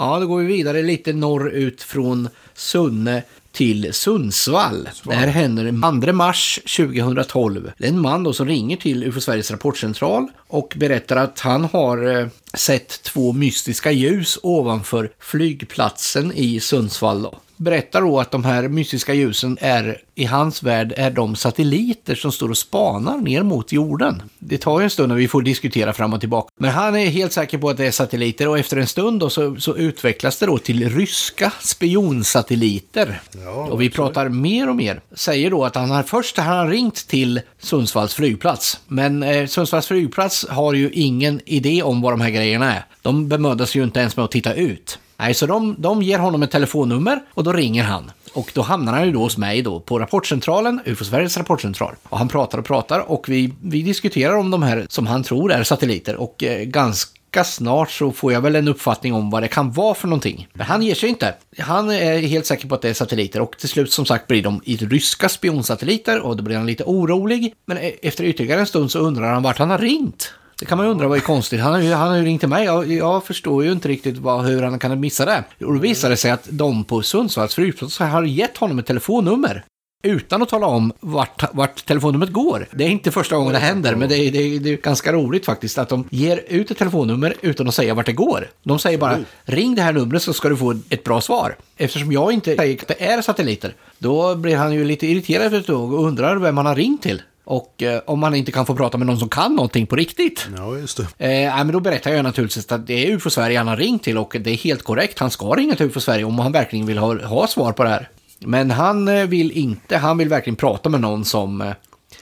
Ja, då går vi vidare lite norrut från Sunne till Sundsvall. Det här händer 2 mars 2012. Det är en man då som ringer till UFO Sveriges rapportcentral och berättar att han har eh, sett två mystiska ljus ovanför flygplatsen i Sundsvall. Då berättar då att de här mystiska ljusen är, i hans värld, är de satelliter som står och spanar ner mot jorden. Det tar ju en stund när vi får diskutera fram och tillbaka. Men han är helt säker på att det är satelliter och efter en stund då så, så utvecklas det då till ryska spionsatelliter. Ja, och vi pratar mer och mer. Säger då att han har först han har ringt till Sundsvalls flygplats. Men eh, Sundsvalls flygplats har ju ingen idé om vad de här grejerna är. De bemödar sig ju inte ens med att titta ut. Nej, så de, de ger honom ett telefonnummer och då ringer han. Och då hamnar han ju då hos mig då på rapportcentralen, UFO Sveriges rapportcentral. Och han pratar och pratar och vi, vi diskuterar om de här som han tror är satelliter och eh, ganska snart så får jag väl en uppfattning om vad det kan vara för någonting. Men han ger sig inte. Han är helt säker på att det är satelliter och till slut som sagt blir de i ryska spionsatelliter och då blir han lite orolig. Men e- efter ytterligare en stund så undrar han vart han har ringt. Det kan man ju undra vad är konstigt. Han har ju, han har ju ringt till mig. Jag, jag förstår ju inte riktigt vad, hur han kan missa det. Och då visar det sig att de på Sundsvalls flygplats har gett honom ett telefonnummer utan att tala om vart, vart telefonnumret går. Det är inte första gången det händer, men det är, det, är, det är, ganska roligt faktiskt att de ger ut ett telefonnummer utan att säga vart det går. De säger bara ring det här numret så ska du få ett bra svar. Eftersom jag inte säger att det är satelliter, då blir han ju lite irriterad för ett tag och undrar vem han har ringt till. Och eh, om man inte kan få prata med någon som kan någonting på riktigt. Ja, just det. Eh, men då berättar jag naturligtvis att det är UFO Sverige han har ringt till och det är helt korrekt. Han ska ringa till UFO Sverige om han verkligen vill ha, ha svar på det här. Men han eh, vill inte, han vill verkligen prata med någon som, eh,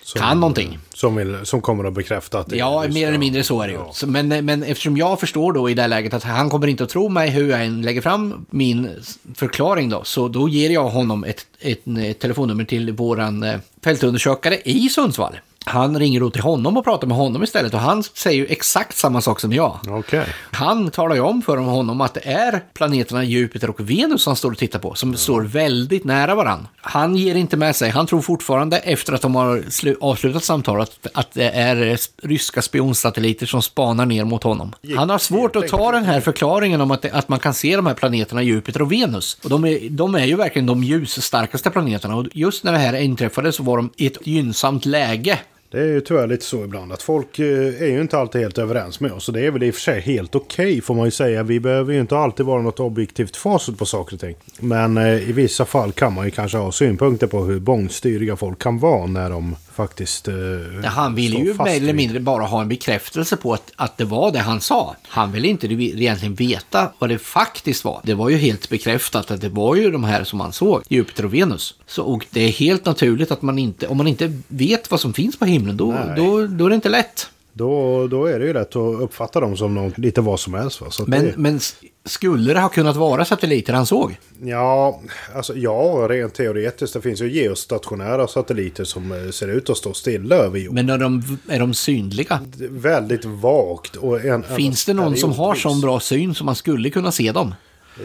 som kan någonting. Som, vill, som kommer att bekräfta att det Ja, mer eller mindre så är det ju. Ja. Men, men eftersom jag förstår då i det här läget att han kommer inte att tro mig hur jag än lägger fram min förklaring då, så då ger jag honom ett, ett, ett telefonnummer till våran fältundersökare i Sundsvall. Han ringer då till honom och pratar med honom istället och han säger ju exakt samma sak som jag. Okay. Han talar ju om för honom att det är planeterna Jupiter och Venus han står och tittar på, som mm. står väldigt nära varann. Han ger inte med sig, han tror fortfarande efter att de har avslutat samtalet att det är ryska spionsatelliter som spanar ner mot honom. Han har svårt att ta den här förklaringen om att, det, att man kan se de här planeterna Jupiter och Venus. Och de är, de är ju verkligen de ljusstarkaste planeterna och just när det här inträffade så var de i ett gynnsamt läge det är ju tyvärr lite så ibland att folk eh, är ju inte alltid helt överens med oss. Och det är väl i och för sig helt okej okay, får man ju säga. Vi behöver ju inte alltid vara något objektivt facit på saker och ting. Men eh, i vissa fall kan man ju kanske ha synpunkter på hur bångstyriga folk kan vara när de faktiskt eh, ja, Han ville ju mer eller mindre bara ha en bekräftelse på att, att det var det han sa. Han ville inte egentligen veta vad det faktiskt var. Det var ju helt bekräftat att det var ju de här som han såg, Jupiter och Venus. Så, och det är helt naturligt att man inte, om man inte vet vad som finns på himlen, då, då, då är det inte lätt. Då, då är det ju lätt att uppfatta dem som någon, lite vad som helst. Va? Men, det, men skulle det ha kunnat vara satelliter han såg? ja, alltså, ja, rent teoretiskt. Det finns ju geostationära satelliter som eh, ser ut att stå stilla över jorden. Men är de, är de synliga? Väldigt vagt. Och en, Finns det någon som har sån bra syn som man skulle kunna se dem?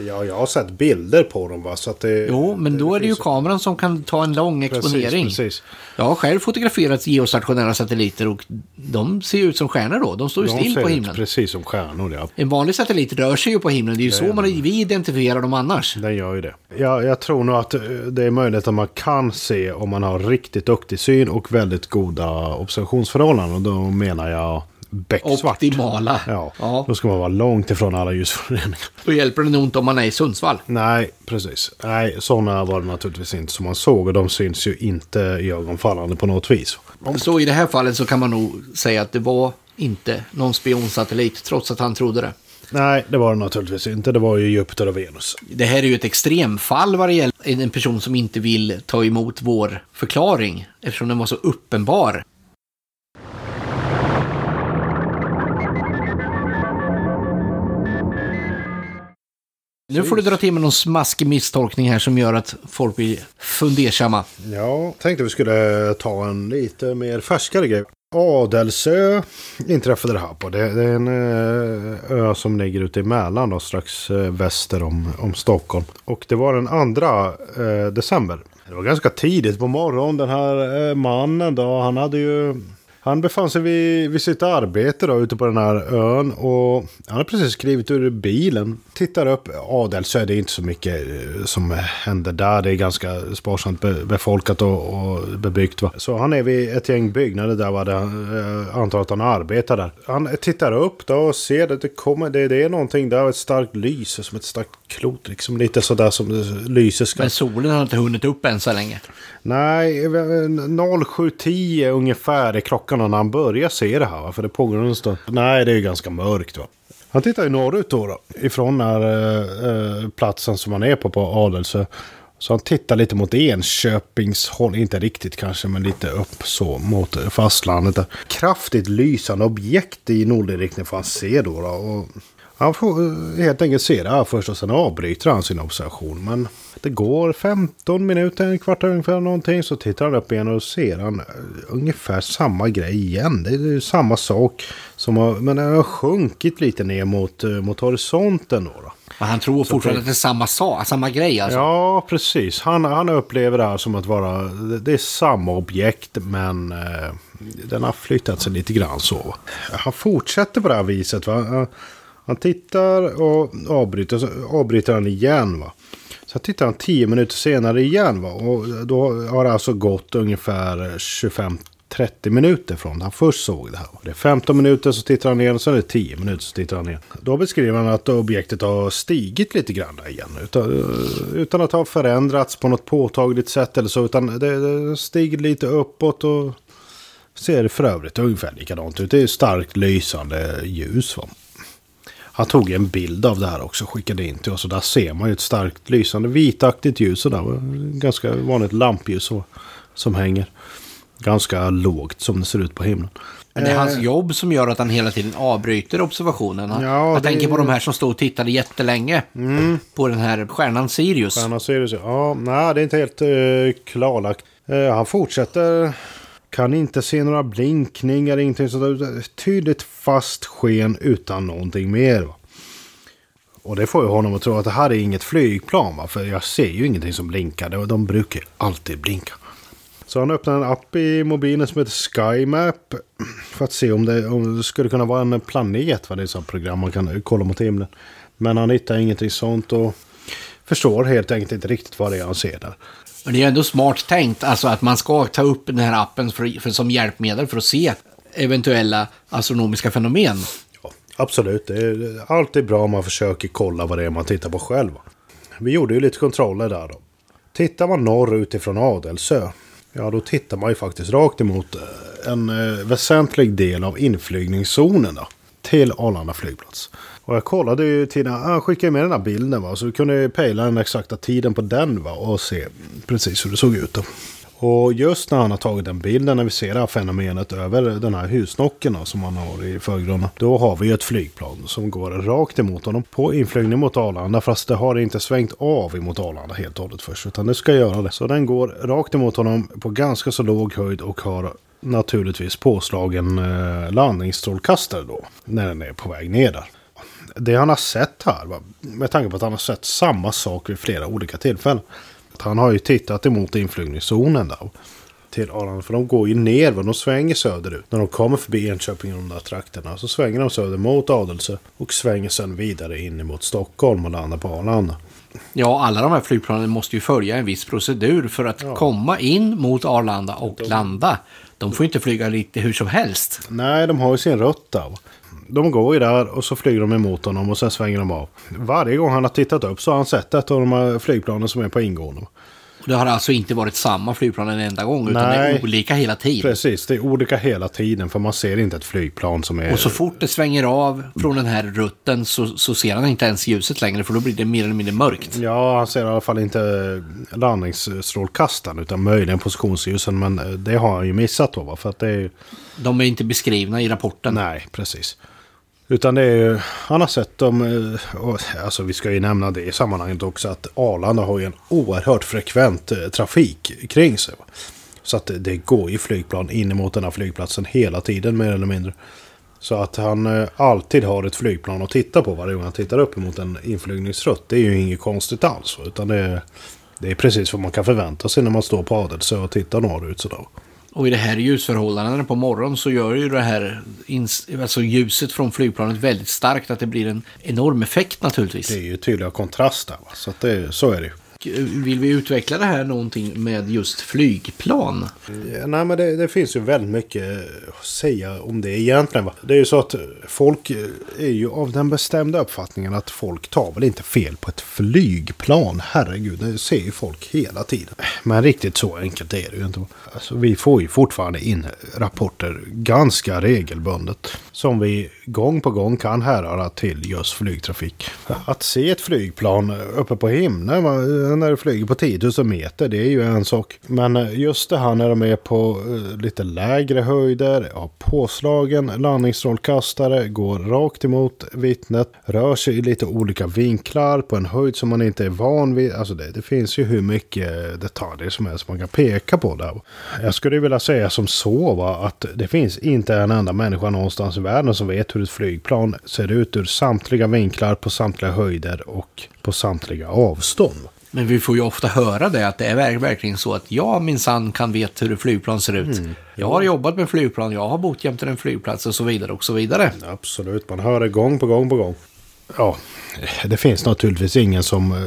Ja, jag har sett bilder på dem va. Så att det, Jo, men då är det ju kameran som kan ta en lång exponering. Precis, precis. Jag har själv fotograferat geostationära satelliter och de ser ut som stjärnor då. De står ju De still ser på himlen. Precis som stjärnor, ja. En vanlig satellit rör sig ju på himlen. Det är ju så man, vi identifierar dem annars. Den gör ju det. Ja, jag tror nog att eh, det är möjligt att man kan se om man har riktigt duktig syn och väldigt goda observationsförhållanden. Och då menar jag becksvart. Optimala. Ja, ja. då ska man vara långt ifrån alla ljusföroreningar. Då hjälper det nog inte om man är i Sundsvall. Nej, precis. Nej, sådana var det naturligtvis inte som man såg. Och de syns ju inte i ögonfallande på något vis. Så i det här fallet så kan man nog säga att det var inte någon spionsatellit, trots att han trodde det. Nej, det var det naturligtvis inte. Det var ju Jupiter och Venus. Det här är ju ett extremfall vad det gäller en person som inte vill ta emot vår förklaring, eftersom den var så uppenbar. Nu får du dra till med någon smaskig misstolkning här som gör att folk blir fundersamma. Ja, tänkte vi skulle ta en lite mer färskare grej. Adelsö inträffade det här på. Det, är en eh, ö som ligger ute i Mälaren då, strax eh, väster om, om Stockholm. Och det var den 2 eh, december. Det var ganska tidigt på morgonen. Den här mannen då, han hade ju... Han befann sig vid, vid sitt arbete då, ute på den här ön och han har precis skrivit ur bilen. Tittar upp, Adelsö, det är inte så mycket eh, som händer där. Det är ganska sparsamt be, befolkat och, och bebyggt. Va? Så han är vid ett gäng byggnader där, va? där eh, antar att han arbetar där. Han tittar upp då och ser att det kommer, det, det är någonting där, ett starkt lyse, som ett starkt klot, liksom lite sådär som lyset ska Men solen har inte hunnit upp än så länge. Nej, 07.10 ungefär är klockan när han börjar se det här. va? För det pågår en stund. Nej, det är ju ganska mörkt. Va? Han tittar ju norrut då, då ifrån den här eh, eh platsen som han är på, på Adelsö. Så han tittar lite mot Enköpingshåll, inte riktigt kanske, men lite upp så mot fastlandet. Där. Kraftigt lysande objekt i nordlig riktning får han se då. då och han får eh, helt enkelt se det här först och sen avbryter han sin observation. Men det går 15 minuter, en kvart ungefär någonting. Så tittar han upp igen och ser han eh, ungefär samma grej igen. Det är ju samma sak. Som har, men den har sjunkit lite ner mot, eh, mot horisonten då. då. Men han tror fortfarande att det är samma, sa, samma grej alltså. Ja, precis. Han, han upplever det här som att vara... Det, det är samma objekt men eh, den har flyttat sig lite grann så. Han fortsätter på det här viset. Va? Han, tittar och avbryter, så avbryter han igen. Va? Så tittar han tio minuter senare igen. Va? Och då har det alltså gått ungefär 25 30 minuter från när han först såg det här. Det är 15 minuter så tittar han igen och sen är det 10 minuter så tittar han igen. Då beskriver han att objektet har stigit lite grann igen. Utan, utan att ha förändrats på något påtagligt sätt eller så. Utan det, det stiger lite uppåt och ser för övrigt ungefär likadant ut. Det är starkt lysande ljus. Va? Han tog en bild av det här också och skickade in till oss. Och där ser man ju ett starkt lysande vitaktigt ljus. Och där var ganska vanligt lampljus så, som hänger. Ganska lågt som det ser ut på himlen. Men det är hans jobb som gör att han hela tiden avbryter observationen. Han- Ja, jag det- tänker på de här som stod och tittade jättelänge på den här stjärnan Sirius. Stjärnan Sirius, ja. Nej, det är inte helt uh, klarlagt. Eh, han fortsätter. Kan inte se några blinkningar, ingenting sånt. Tydligt fast sken utan någonting mer. Va? Och det får ju honom att tro att det här är inget flygplan. Va? För jag ser ju ingenting som blinkar. De brukar ju alltid blinka. Så han öppnar en app i mobilen som heter SkyMap. För att se om det, om det skulle kunna vara en planet. Va? Det är ett sånt program man kan kolla mot himlen. Men han hittar ingenting sånt. Och förstår helt enkelt inte riktigt vad det är han ser där. Men det är ändå smart tänkt, alltså att man ska ta upp den här appen för, för, som hjälpmedel för att se eventuella astronomiska fenomen. Ja, absolut, det är alltid bra om man försöker kolla vad det är man tittar på själv. Vi gjorde ju lite kontroller där då. Tittar man norrut ifrån Adelsö, ja då tittar man ju faktiskt rakt emot eh, en eh, väsentlig del av inflygningszonen då, till Arlanda flygplats. Och jag kollade ju tiden, han skickade med den här bilden va, så kunde jag pejla den exakta tiden på den va, och se precis hur det såg ut. Då. Och just när han har tagit den bilden, när vi ser det här fenomenet över den här husnocken som han har i förgrunden. Då har vi ett flygplan som går rakt emot honom på inflygning mot Arlanda. Fast det har inte svängt av emot Arlanda helt och hållet först. Utan det ska göra det. Så den går rakt emot honom på ganska så låg höjd och har naturligtvis påslagen eh, landningsstrålkastare då. När den är på väg ner där. Det han har sett här, med tanke på att han har sett samma sak vid flera olika tillfällen. Han har ju tittat emot inflygningszonen där. Till Arlanda. För de går ju ner, de svänger söderut. När de kommer förbi Enköping och de där trakterna. Så svänger de söder mot Adelse. Och svänger sen vidare in mot Stockholm och landar på Arlanda. Ja, alla de här flygplanen måste ju följa en viss procedur för att komma in mot Arlanda och landa. De får inte flyga lite hur som helst. Nej, de har ju sin rutt där. De går ju där och så flyger de emot honom och sen svänger de av. Varje gång han har tittat upp så har han sett ett av de här flygplanen som är på ingående. Det har alltså inte varit samma flygplan en enda gång, utan det är olika hela tiden. Precis, det är olika hela tiden för man ser inte ett flygplan som är... Och så fort det svänger av från den här rutten så, så ser han inte ens ljuset längre, för då blir det mer eller mindre mörkt. Ja, han ser i alla fall inte landningsstrålkastaren utan möjligen positionsljusen. Men det har han ju missat då va? För att det är. De är inte beskrivna i rapporten. Nej, precis. Utan det är ju, han har sett dem, eh, och, alltså vi ska ju nämna det i sammanhanget också att Arlanda har ju en oerhört frekvent eh, trafik kring sig. Så att det, går ju flygplan in emot den här flygplatsen hela tiden mer eller mindre. Så att han eh, alltid har ett flygplan att titta på varje gång han tittar upp emot en inflygningsrutt. Det är ju inget konstigt alls. Utan det är, det är precis vad man kan förvänta sig när man står på Adelsö och tittar norrut sådär. Och i det här ljusförhållandena på morgonen så gör ju det här alltså ljuset från flygplanet väldigt starkt att det blir en enorm effekt naturligtvis. Det är ju tydliga kontraster. Så att det, så är det ju. Eh, vill vi utveckla det här någonting med just flygplan? Ja, Nej men det, det finns ju väldigt mycket att säga om det egentligen. Va? Det är ju så att folk eh, är ju av den bestämda uppfattningen att folk tar väl inte fel på ett flygplan. Herregud, det ser ju folk hela tiden. Men riktigt så enkelt är det ju inte. Alltså, vi får ju fortfarande in rapporter ganska regelbundet. Som vi gång på gång kan härröra till just flygtrafik. Att se ett flygplan uppe på himlen va? När det flyger på 10 000 meter, det är ju en sak. Men eh, just det här när de är på eh, lite lägre höjder, har påslagen landningsstrålkastare, går rakt emot vittnet, rör sig i lite olika vinklar på en höjd som man inte är van vid. Alltså det, det finns ju hur mycket detaljer som helst man kan peka på där. Jag skulle vilja säga som så va, att det finns inte en enda människa någonstans i världen som vet hur ett flygplan ser ut ur samtliga vinklar på samtliga höjder och på samtliga avstånd. Men vi får ju ofta höra det, att det är verk- verkligen så att jag minsann kan veta hur ett flygplan ser ut. Jag har jobbat med flygplan, jag har bott jämte en flygplats och så vidare och så vidare. Absolut, man hör det gång på gång på gång. Ja, det finns naturligtvis ingen som eh,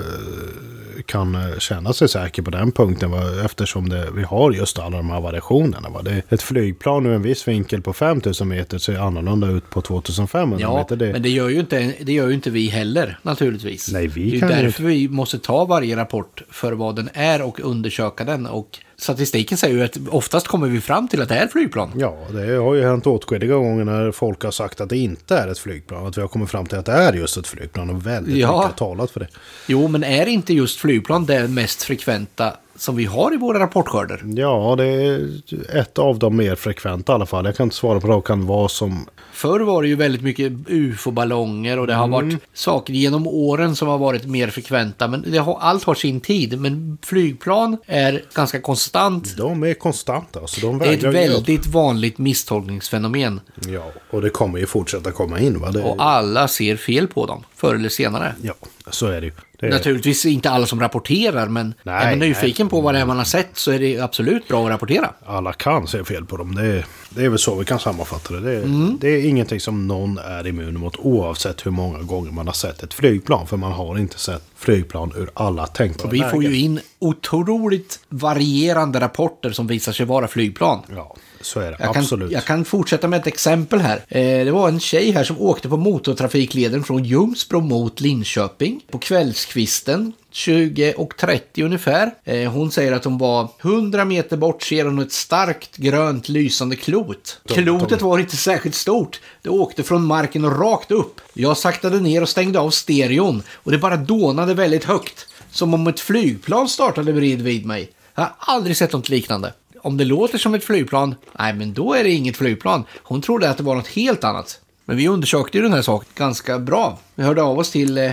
kan eh, känna sig säker på den punkten va? eftersom det, vi har just alla de här variationerna. Va? Det, ett flygplan ur en viss vinkel på 5000 meter ser annorlunda ut på 2500 Ja, meter. Det, men det gör, ju inte, det gör ju inte vi heller naturligtvis. Nej, vi det är kan därför vi måste ta varje rapport för vad den är och undersöka den. Och statistiken säger ju att oftast kommer vi fram till att det är ett flygplan. Ja, det har ju hänt åtskilliga gånger när folk har sagt att det inte är ett flygplan. Att vi har kommit fram till att det är just ett flygplan och väldigt Ja. mycket har talat för det. Jo, men är inte just flygplan det mest frekventa som vi har i våra rapportskörder? Ja, det är ett av de mer frekventa i alla fall. Jag kan inte svara på rakan vad som... Förr var det ju väldigt mycket ufo-ballonger och det har varit saker genom åren som har varit mer frekventa. Men det har, allt har sin tid. Men flygplan är ganska konstant. De är konstanta. Så de Det är ett ge upp. väldigt vanligt misstolkningsfenomen. Ja, och det kommer ju fortsätta komma in. Va? Det, Och alla ser fel på dem, förr eller senare. Ja, så är det ju. Är, Naturligtvis inte alla som rapporterar, men Nej, är man nyfiken på vad det är man har sett så är det absolut bra att rapportera. Alla kan se fel på dem. Det är, det är väl så vi kan sammanfatta det. Det är, Mm. det är ingenting som någon är immun mot oavsett hur många gånger man har sett ett flygplan. För man har inte sett flygplan ur alla tänkbara Vi får ju in otroligt varierande rapporter som visar sig vara flygplan. Ja, så är det. Jag kan, Absolut. jag kan fortsätta med ett exempel här. Eh, det var en tjej här som åkte på motortrafikleden från Ljungsbro mot Linköping på kvällskvisten 20 och 30 ungefär. Eh, hon säger att hon var 100 meter bort ser hon ett starkt grönt lysande klot. Klotet var inte särskilt stort. Det åkte från marken och rakt upp. Jag saktade ner och stängde av stereon och det bara dånade väldigt högt. Som om ett flygplan startade bredvid mig. Jag har aldrig sett något liknande. Om det låter som ett flygplan, nej men då är det inget flygplan. Hon trodde att det var något helt annat. Men vi undersökte ju den här saken ganska bra. Vi hörde av oss till eh,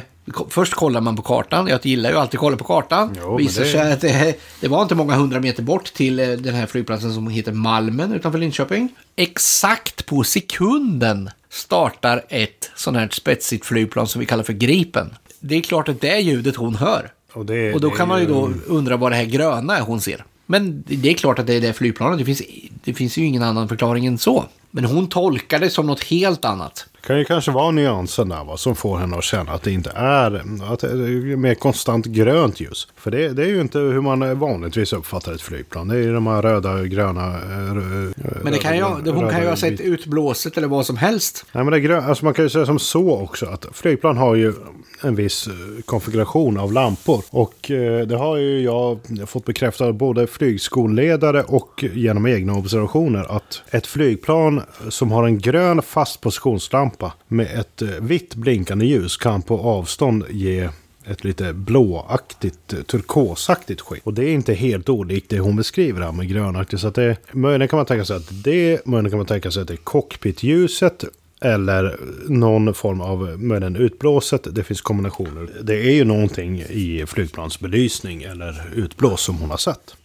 Först kollar man på kartan. Jag gillar ju alltid att kolla på kartan. Jo, Visar det- sig att det, det var inte många hundra meter bort till eh, den här flygplatsen som heter Malmen utanför Linköping. Exakt på sekunden startar ett sånt här spetsigt flygplan som vi kallar för Gripen. Det är klart att det är ljudet hon hör. Och, det, Och då kan man ju då undra vad det här gröna är hon ser. Men det är klart att det är det flygplanet. Det finns, det finns ju ingen annan förklaring än så. Men hon tolkar det som något helt annat. Det kan ju kanske vara nyansen där va, som får henne att känna att det inte är, att det är mer konstant grönt ljus. För det, det är ju inte hur man vanligtvis uppfattar ett flygplan. Det är ju de här röda, gröna... eh, rö- Men det kan ju, röda- hon kan ju röda ha sett utblåset eller vad som helst. Nej, men det är grö- alltså man kan ju säga som så också att flygplan har ju en viss eh, konfiguration av lampor. Och eh, det har ju jag fått bekräftat både flygskolledare och genom egna observationer att ett flygplan som har en grön fast positionslampa med ett eh, vitt blinkande ljus kan på avstånd ge ett lite blåaktigt, eh, turkosaktigt skinn. Och det är inte helt olikt det hon beskriver här med grönaktigt. Så att det, möjligen kan man tänka sig att det, möjligen kan man tänka sig att det är cockpitljuset. Eller någon form av eh, möjligen utblåset. Det finns kombinationer. Det är ju någonting i flygplansbelysning eller utblås som hon har sett.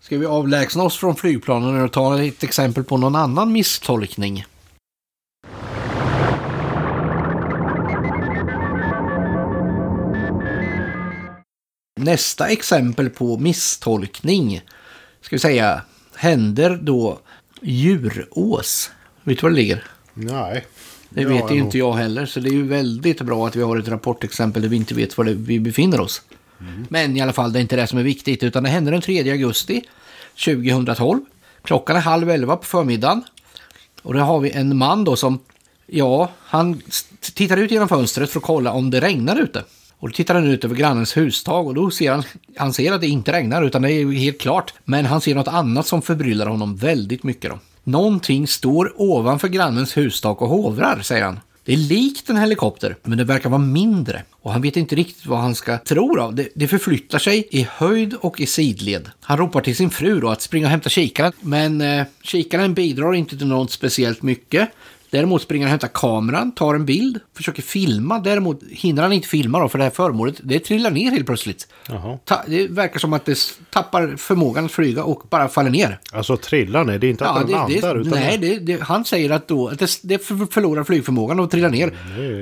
Ska vi avlägsna oss från flygplanen och ta ett exempel på någon annan misstolkning? Nästa exempel på misstolkning ska vi säga händer då Djurås. Vet du var det ligger? Nej. Det Ja, vet ju nog. inte jag heller, så det är ju väldigt bra att vi har ett rapportexempel där vi inte vet var vi befinner oss. Men i alla fall, det är inte det som är viktigt, utan det hände den 3 augusti 2012. Klockan är halv elva på förmiddagen. Och då har vi en man då som, ja, han tittar ut genom fönstret för att kolla om det regnar ute. Och då tittar han ut över grannens hustag och då ser han, han ser att det inte regnar utan det är helt klart. Men han ser något annat som förbryllar honom väldigt mycket då. Någonting står ovanför grannens hustak och hovrar, säger han. Det är likt en helikopter, men det verkar vara mindre. Och han vet inte riktigt vad han ska tro av. Det, det förflyttar sig i höjd och i sidled. Han ropar till sin fru då att springa och hämta kikaren. Men eh, kikaren bidrar inte till något speciellt mycket. Däremot springer han och hämtar kameran, tar en bild, försöker filma. Däremot hinner han inte filma då, för det här föremålet, det trillar ner helt plötsligt. Ta, det verkar som att det tappar förmågan att flyga och bara faller ner. Alltså trillar ner. Det är inte att den landar. utan nej, det, det, han säger att, då, att det, det för- förlorar flygförmågan och trillar ner.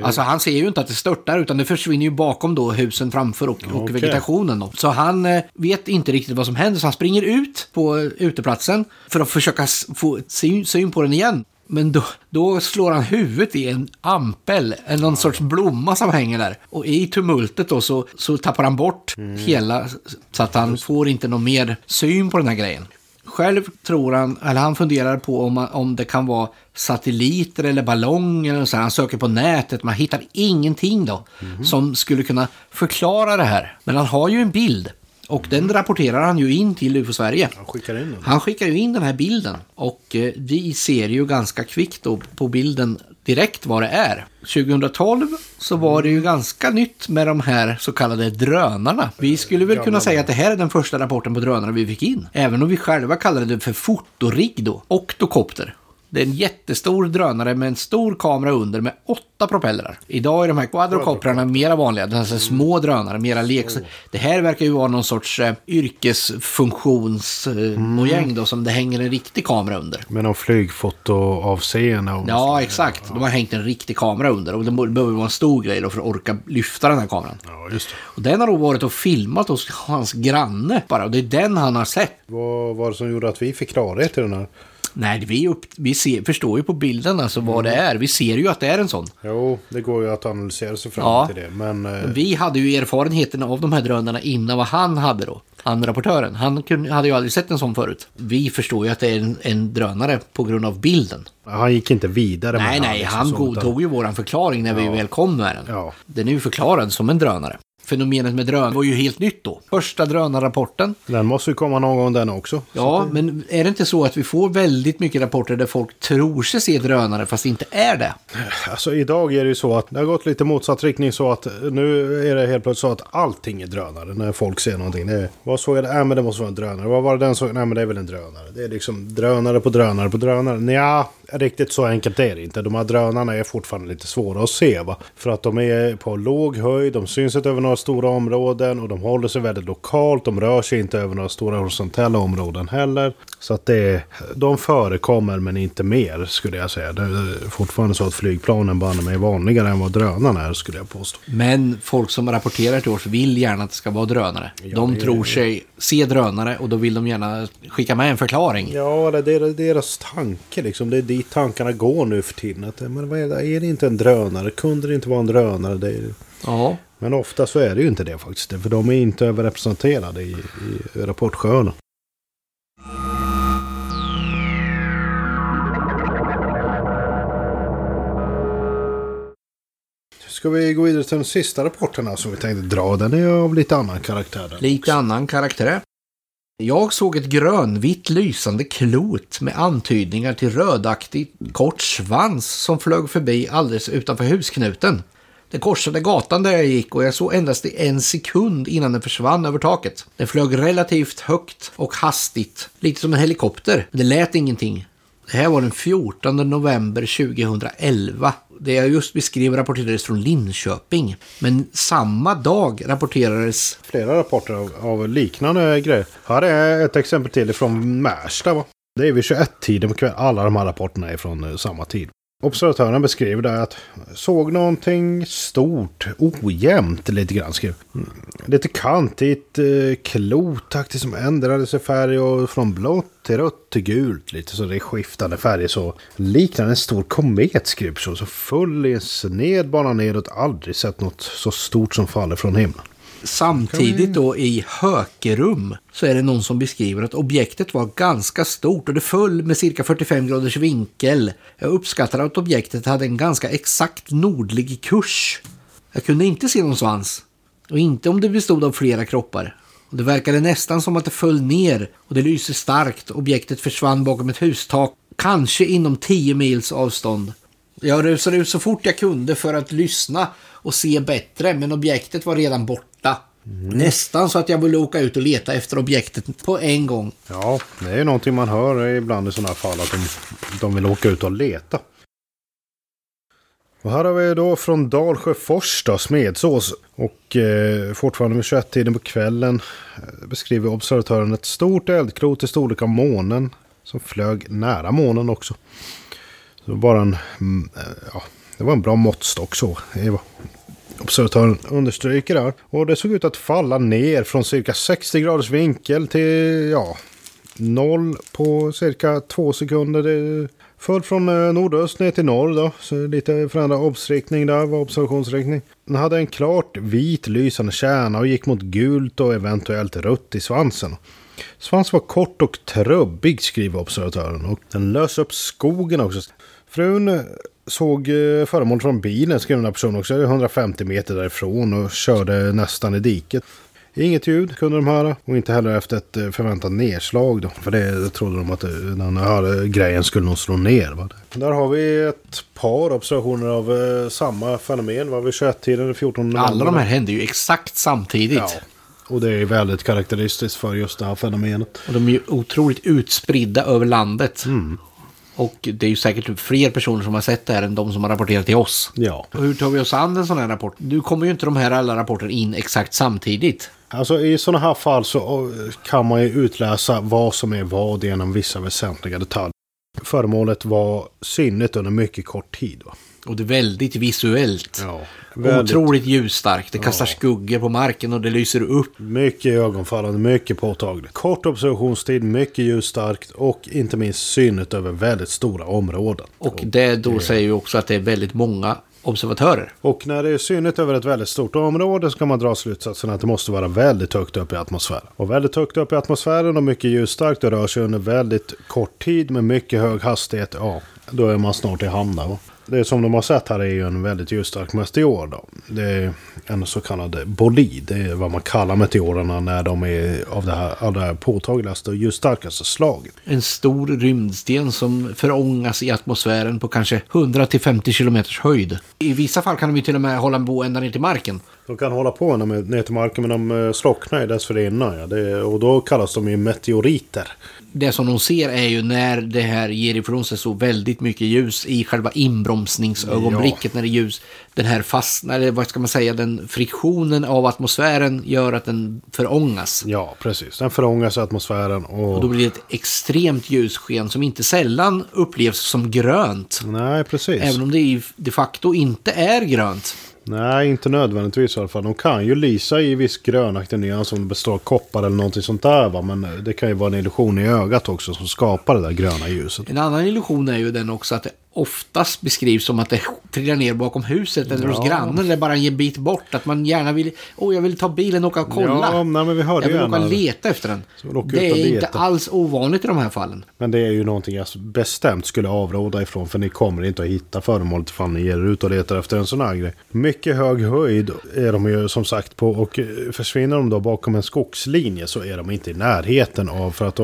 Alltså han ser ju inte att det störtar utan det försvinner ju bakom då husen framför och, och Okej. vegetationen. Då. Så han eh, vet inte riktigt vad som händer så han springer ut på eh, uteplatsen för att försöka få syn, syn på den igen. Men då, då slår han huvudet i en ampel, en någon sorts blomma som hänger där. Och i tumultet då så, så tappar han bort hela, så att han får inte någon mer syn på den här grejen. Själv tror han, eller han funderar på om, om det kan vara satelliter eller ballonger eller så. här. Han söker på nätet, man hittar ingenting då som skulle kunna förklara det här. Men han har ju en bild och den rapporterar han ju in till UFO Sverige. Han skickar in den. Han skickar ju in den här bilden och eh, vi ser ju ganska kvickt då på bilden direkt vad det är. 2012 så var det ju ganska nytt med de här så kallade drönarna. Vi skulle väl kunna säga att det här är den första rapporten på drönare vi fick in. Även om vi själva kallade det för fotorigg då. Octocopter. Det är en jättestor drönare med en stor kamera under med åtta propellrar. Idag är de här quadrocoprarna mera vanliga, det är alltså små drönare, mera leks... Det här verkar ju vara någon sorts eh, yrkesfunktionsmojäng då som det hänger en riktig kamera under. Med någon flygfotoavseende. och- Ja, exakt. De har hängt en riktig kamera under och det behöver vara en stor grej då för att orka lyfta den här kameran. Ja, just det. Och den har då varit och filmat hos hans granne bara och det är den han har sett. Vad var det som gjorde att vi fick klarhet i den här? Nej, vi, upp, vi ser, förstår ju på bilden alltså vad det är. Vi ser ju att det är en sån. Jo, det går ju att analysera sig fram Ja. till det. Men eh, Vi hade ju erfarenheten av de här drönarna innan vad han hade då. Han rapportören. Han kunde, hade ju aldrig sett en sån förut. Vi förstår ju att det är en, en drönare på grund av bilden. han gick inte vidare med Nej, nej, liksom han godtog ju våran förklaring när vi väl kom med den. Ja. Den är ju förklarad som en drönare. Fenomenet med drönare var ju helt nytt då. Första drönarrapporten. Den måste ju komma någon gång den också. Ja, men är det inte så att vi får väldigt mycket rapporter där folk tror sig se drönare fast inte är det? Alltså idag är det ju så att det har gått lite motsatt riktning så att nu är det helt plötsligt så att allting är drönare när folk ser någonting. Det är, vad såg jag? Äh, men det måste vara en drönare. Vad var det den såg? Nej, men det är väl en drönare. Det är liksom drönare på drönare på drönare. Ja, riktigt så enkelt är det inte. De här drönarna är fortfarande lite svåra att se va. För att de är på låg höjd, de syns inte över några stora områden och de håller sig väldigt lokalt. De rör sig inte över några stora horisontella områden heller. Så att det, de förekommer men inte mer skulle jag säga. Det är fortfarande så att flygplanen banne är vanligare än vad drönarna är skulle jag påstå. Men folk som rapporterar till oss vill gärna att det ska vara drönare. de det- tror sig se drönare och då vill de gärna skicka med en förklaring. Ja, det är deras tanke liksom. Det är dit tankarna går nu för tiden. Att, men vad är, det? är det inte en drönare? Kunde det inte vara en drönare? Det är, Ja. Men ofta så är det ju inte det faktiskt. För de är inte överrepresenterade i, i rapportskörden. Ska vi gå vidare till den sista rapporten här som vi tänkte dra? Den är av lite annan karaktär. Lite annan karaktär. Jag såg ett grönvitt lysande klot med antydningar till rödaktig kort svans som flög förbi alldeles utanför husknuten. Det korsade gatan där jag gick och jag såg endast i en sekund innan den försvann över taket. Den flög relativt högt och hastigt, lite som en helikopter. Men det lät ingenting. Det här var den 14 november 2011. Det jag just beskrev rapporterades från Linköping. Men samma dag rapporterades flera rapporter av, av liknande grejer. Här är ett exempel till från Märsta. Va? Det är vid 21-tiden på kvällen. Alla de här rapporterna är från eh, samma tid. Observatören beskriver där att såg någonting stort, ojämnt lite grann. Skrev. Lite kantigt, eh, klotaktigt som ändrade sig färg och från blått till rött till gult. Lite så det är skiftande färger så. Liknande en stor komet skrev så. Så full i en sned bana nedåt. Aldrig sett något så stort som faller från himlen. Samtidigt då i Hökerum så är det någon som beskriver att objektet var ganska stort och det föll med cirka 45 graders vinkel. Jag uppskattar att objektet hade en ganska exakt nordlig kurs. Jag kunde inte se någon svans och inte om det bestod av flera kroppar. Och det verkade nästan som att det föll ner och det lyser starkt. Objektet försvann bakom ett hustak, kanske inom 10 mils avstånd. Jag rusade ut så fort jag kunde för att lyssna och se bättre, men objektet var redan borta. Nästan så att jag ville åka ut och leta efter objektet på en gång. Ja, det är någonting man hör ibland i sådana fall att de, de vill åka ut och leta. Och här har vi då från Dalsjöfors då, Smedsås. Och eh, fortfarande vid 21-tiden på kvällen eh, beskriver observatören ett stort eldklot i storlek av månen. Som flög nära månen också. Det var bara en, mm, eh, ja, det var en bra måttstock så. Det observatören understryker där. Och det såg ut att falla ner från cirka 60 graders vinkel till ja, noll på cirka två sekunder. Det föll från eh, nordöst ner till norr då. Så lite förändrad obsriktning där var observationsriktning. Den hade en klart vit lysande kärna och gick mot gult och eventuellt rött i svansen. Svansen var kort och trubbig skriver observatören och den lös upp skogen också. Frun eh, såg eh, föremål från bilen, skrev den här personen också, 150 meter därifrån och körde nästan i diket. Inget ljud kunde de höra och inte heller efter ett eh, förväntat nedslag då. För det trodde de att eh, den här grejen skulle nog slå ner. Va? Där har vi ett par observationer av eh, samma fenomen. Var vi 21-tiden den 14 november. Alla de här hände ju exakt samtidigt. Ja. Och det är väldigt karaktäristiskt för just det här fenomenet. Och de är ju otroligt utspridda över landet. Och det är ju säkert fler personer som har sett det här än de som har rapporterat till oss. Ja. Och hur tar vi oss an en sån här rapport? Nu kommer ju inte de här alla rapporter in exakt samtidigt. Alltså i sådana här fall så eh, kan man ju utläsa vad som är vad genom vissa väsentliga detaljer. Föremålet var synligt under mycket kort tid. Va? Och det är väldigt visuellt. Ja, väldigt, Otroligt ljusstarkt. Det kastar skuggor på marken och det lyser upp. Mycket ögonfallande, mycket påtagligt. Kort observationstid, mycket ljusstarkt och inte minst synligt över väldigt stora områden. Och det då säger ju också att det är väldigt många observatörer. Och när det är synligt över ett väldigt stort område så kan man dra slutsatsen att det måste vara väldigt högt upp i atmosfären. Och väldigt högt upp i atmosfären och mycket ljusstarkt och rör sig under väldigt kort tid med mycket hög hastighet. Ja, då är man snart i hamn där. Det som de har sett här är ju en väldigt ljusstark meteor. Då. Det är en så kallad bolid. Det är vad man kallar meteorerna när de är av det här allra påtagligaste och ljusstarkaste slaget. En stor rymdsten som förångas i atmosfären på kanske 100-50 kilometers höjd. I vissa fall kan de ju till och med hålla en bo ända ner till marken. De kan hålla på ner till marken men de eh, slocknar ju dessförinnan. Ja. Det, och då kallas de ju meteoriter. Det som de ser är ju när det här ger ifrån sig så väldigt mycket ljus i själva inbromsningsögonblicket ja. när det ljus, den här fastnar, eller vad ska man säga, den friktionen av atmosfären gör att den förångas. Ja, precis. Den förångas i atmosfären och... och då blir det ett extremt ljussken som inte sällan upplevs som grönt. Nej, precis. Även om det de facto inte är grönt. Nej, inte nödvändigtvis i alla fall. De kan ju lysa i viss grönaktig nyans som består av koppar eller någonting sånt där. Va? Men eh, det kan ju vara en illusion i ögat också som skapar det där gröna ljuset. En annan illusion är ju den också att oftast beskrivs som att det trillar ner bakom huset eller ja. hos grannen eller bara en bit bort. Att man gärna vill, åh jag vill ta bilen och åka och kolla. Ja, nej, men vi hörde jag vill åka och leta efter den. Det är inte alls ovanligt i de här fallen. Men det är ju någonting jag bestämt skulle avråda ifrån för ni kommer inte att hitta föremålet ifall ni ger er ut och letar efter en sån här grej. Mycket hög höjd är de ju som sagt på och försvinner de då bakom en skogslinje så är de inte i närheten av, för att,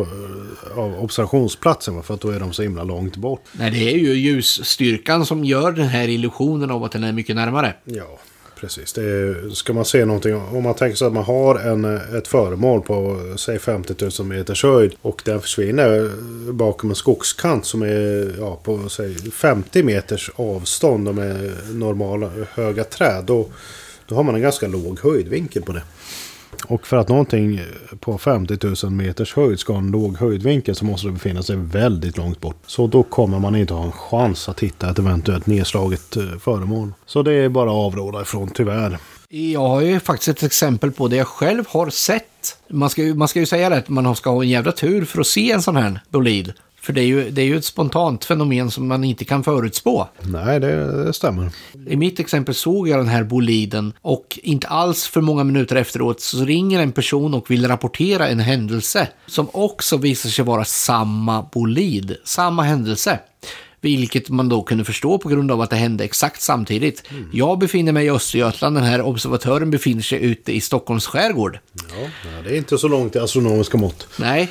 av observationsplatsen för att då är de så himla långt bort. Nej, det är ju ljusstyrkan som gör den här illusionen av att den är mycket närmare. Ja, precis. Det är, ska man se någonting, om man tänker sig att man har en, ett föremål på säg 50 000 meters höjd och den försvinner bakom en skogskant som är ja, på säg 50 meters avstånd med normala höga träd. Då, då har man en ganska låg höjdvinkel på det. Och för att någonting på 50 000 meters höjd ska ha en låg höjdvinkel så måste det befinna sig väldigt långt bort. Så då kommer man inte ha en chans att hitta ett eventuellt nedslaget eh, föremål. Så det är bara att avråda ifrån, tyvärr. Jag har ju faktiskt ett exempel på det jag själv har sett. Man ska ju, man ska ju säga det att man ska ha en jävla tur för att se en sån här bolid. För det är, ju, det är ju ett spontant fenomen som man inte kan förutspå. Nej, det, det, stämmer. I mitt exempel såg jag den här boliden och inte alls för många minuter efteråt så ringer en person och vill rapportera en händelse som också visar sig vara samma bolid, samma händelse. Vilket man då kunde förstå på grund av att det hände exakt samtidigt. Mm. Jag befinner mig i Östergötland, den här observatören befinner sig ute i Stockholms skärgård. Ja, det är inte så långt i astronomiska mått. Nej,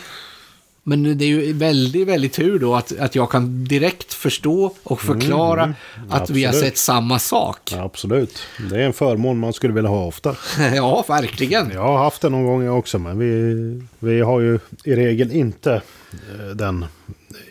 men det är ju väldigt, väldigt tur då att, att jag kan direkt förstå och förklara mm, att absolut. vi har sett samma sak. Absolut. Det är en förmån man skulle vilja ha ofta. [LAUGHS] ja, verkligen. Jag har haft det någon gång också, men vi, vi har ju i regel inte eh, den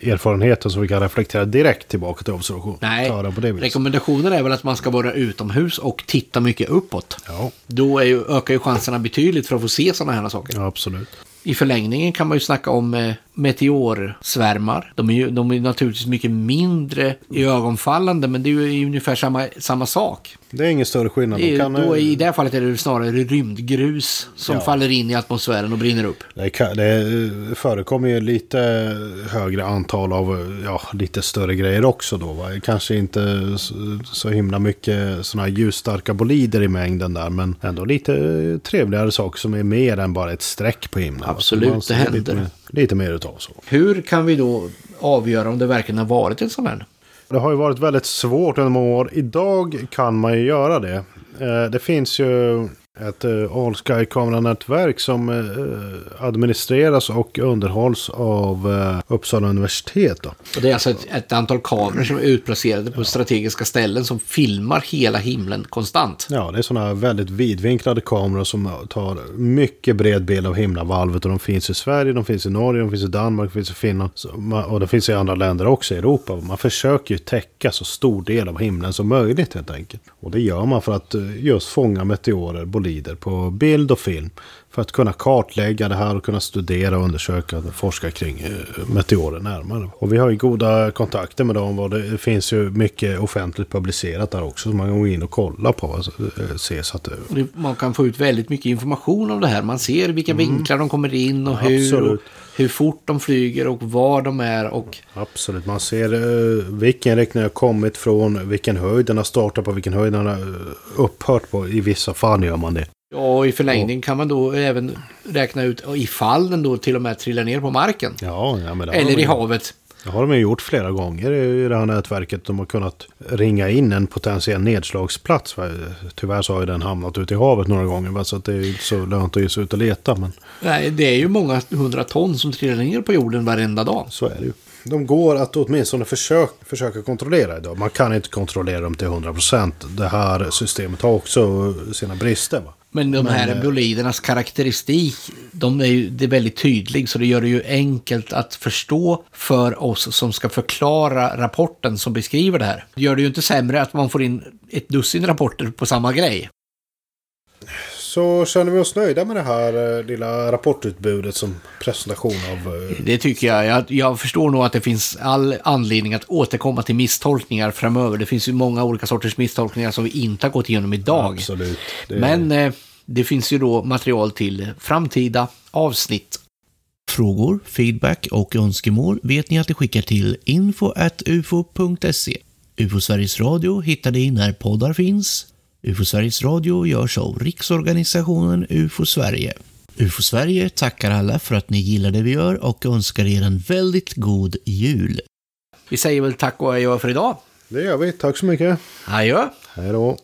erfarenheten som vi kan reflektera direkt tillbaka till observation. Nej, på det rekommendationen är väl att man ska vara utomhus och titta mycket uppåt. Ja. Då är ju, ökar ju chanserna betydligt för att få se sådana här saker. Ja, absolut. I förlängningen kan man ju snacka om eh, meteorsvärmar. De är ju de är naturligtvis mycket mindre i ögonfallande, men det är ju ungefär samma, samma sak. Det är ingen större skillnad. De kan, då, I det här fallet är det snarare rymdgrus som ja. faller in i atmosfären och brinner upp. Det, kan, det förekommer ju lite högre antal av ja, lite större grejer också då. Va? Kanske inte så, himla mycket sådana här ljusstarka bolider i mängden där. Men ändå lite trevligare saker som är mer än bara ett streck på himlen. Absolut, det händer. Lite mer, utav så. Hur kan vi då avgöra om det verkligen har varit en sån här? Det har ju varit väldigt svårt under många år. Idag kan man ju göra det. Eh, det finns ju ett uh, All Sky-kameranätverk som uh, administreras och underhålls av uh, Uppsala universitet. Då. Och det är alltså ett, ett, antal kameror som är utplacerade på ja. strategiska ställen som filmar hela himlen konstant. Ja, det är sådana väldigt vidvinklade kameror som tar mycket bred bild av himlavalvet. Och de finns i Sverige, de finns i Norge, de finns i Danmark, de finns i Finland. och de finns i andra länder också i Europa. Man försöker ju täcka så stor del av himlen som möjligt helt enkelt. Och det gör man för att just fånga meteorer, bolider på bild och film. För att kunna kartlägga det här och kunna studera och undersöka och forska kring eh, meteorer närmare. Och vi har ju goda kontakter med dem. Och det finns ju mycket offentligt publicerat där också. Så man kan gå in och kolla på. Eh, se så att det... Man kan få ut väldigt mycket information om det här. Man ser vilka mm. vinklar de kommer in och hur. Och hur fort de flyger och var de är. Och... Absolut, man ser uh, vilken riktning har kommit från, vilken höjd den har startat på, vilken höjd den har upphört på. I vissa fall gör man det. Ja, och i förlängning kan man då även räkna ut ifall den då till och med trillar ner på marken. Ja, ja Eller i havet. Det har de ju gjort flera gånger i det här nätverket. De har kunnat ringa in en potentiell nedslagsplats. Tyvärr så har ju den hamnat ute i havet några gånger. Så att det är inte så lönt att ge sig ut och leta. Men... Nej, det är ju många hundra ton som trillar ner på jorden varenda dag. Så är det ju. De går att åtminstone försöka, försöka kontrollera idag. Man kan inte kontrollera dem till 100%. Det här systemet har också sina brister. Va? Men de här Men, eh, bolidernas karaktäristik, de är ju, det är väldigt tydlig så det gör det ju enkelt att förstå för oss som ska förklara rapporten som beskriver det här. Det gör det ju inte sämre att man får in ett dussin rapporter på samma grej så känner vi oss nöjda med det här eh, lilla rapportutbudet som presentation av... Eh, det tycker jag. jag. jag. förstår nog att det finns all anledning att återkomma till misstolkningar framöver. Det finns ju många olika sorters misstolkningar som vi inte har gått igenom idag. Absolut. Det... Men eh, det finns ju då material till framtida avsnitt. Frågor, feedback och önskemål vet ni att ni skickar till info.ufo.se. UFO Sveriges Radio hittar ni när poddar finns UFO Sveriges Radio görs av Riksorganisationen UFO Sverige. UFO Sverige tackar alla för att ni gillar det vi gör och önskar er en väldigt god jul. Vi säger väl tack och adjö för idag. Det gör vi. Tack så mycket. Adjö. Hej då.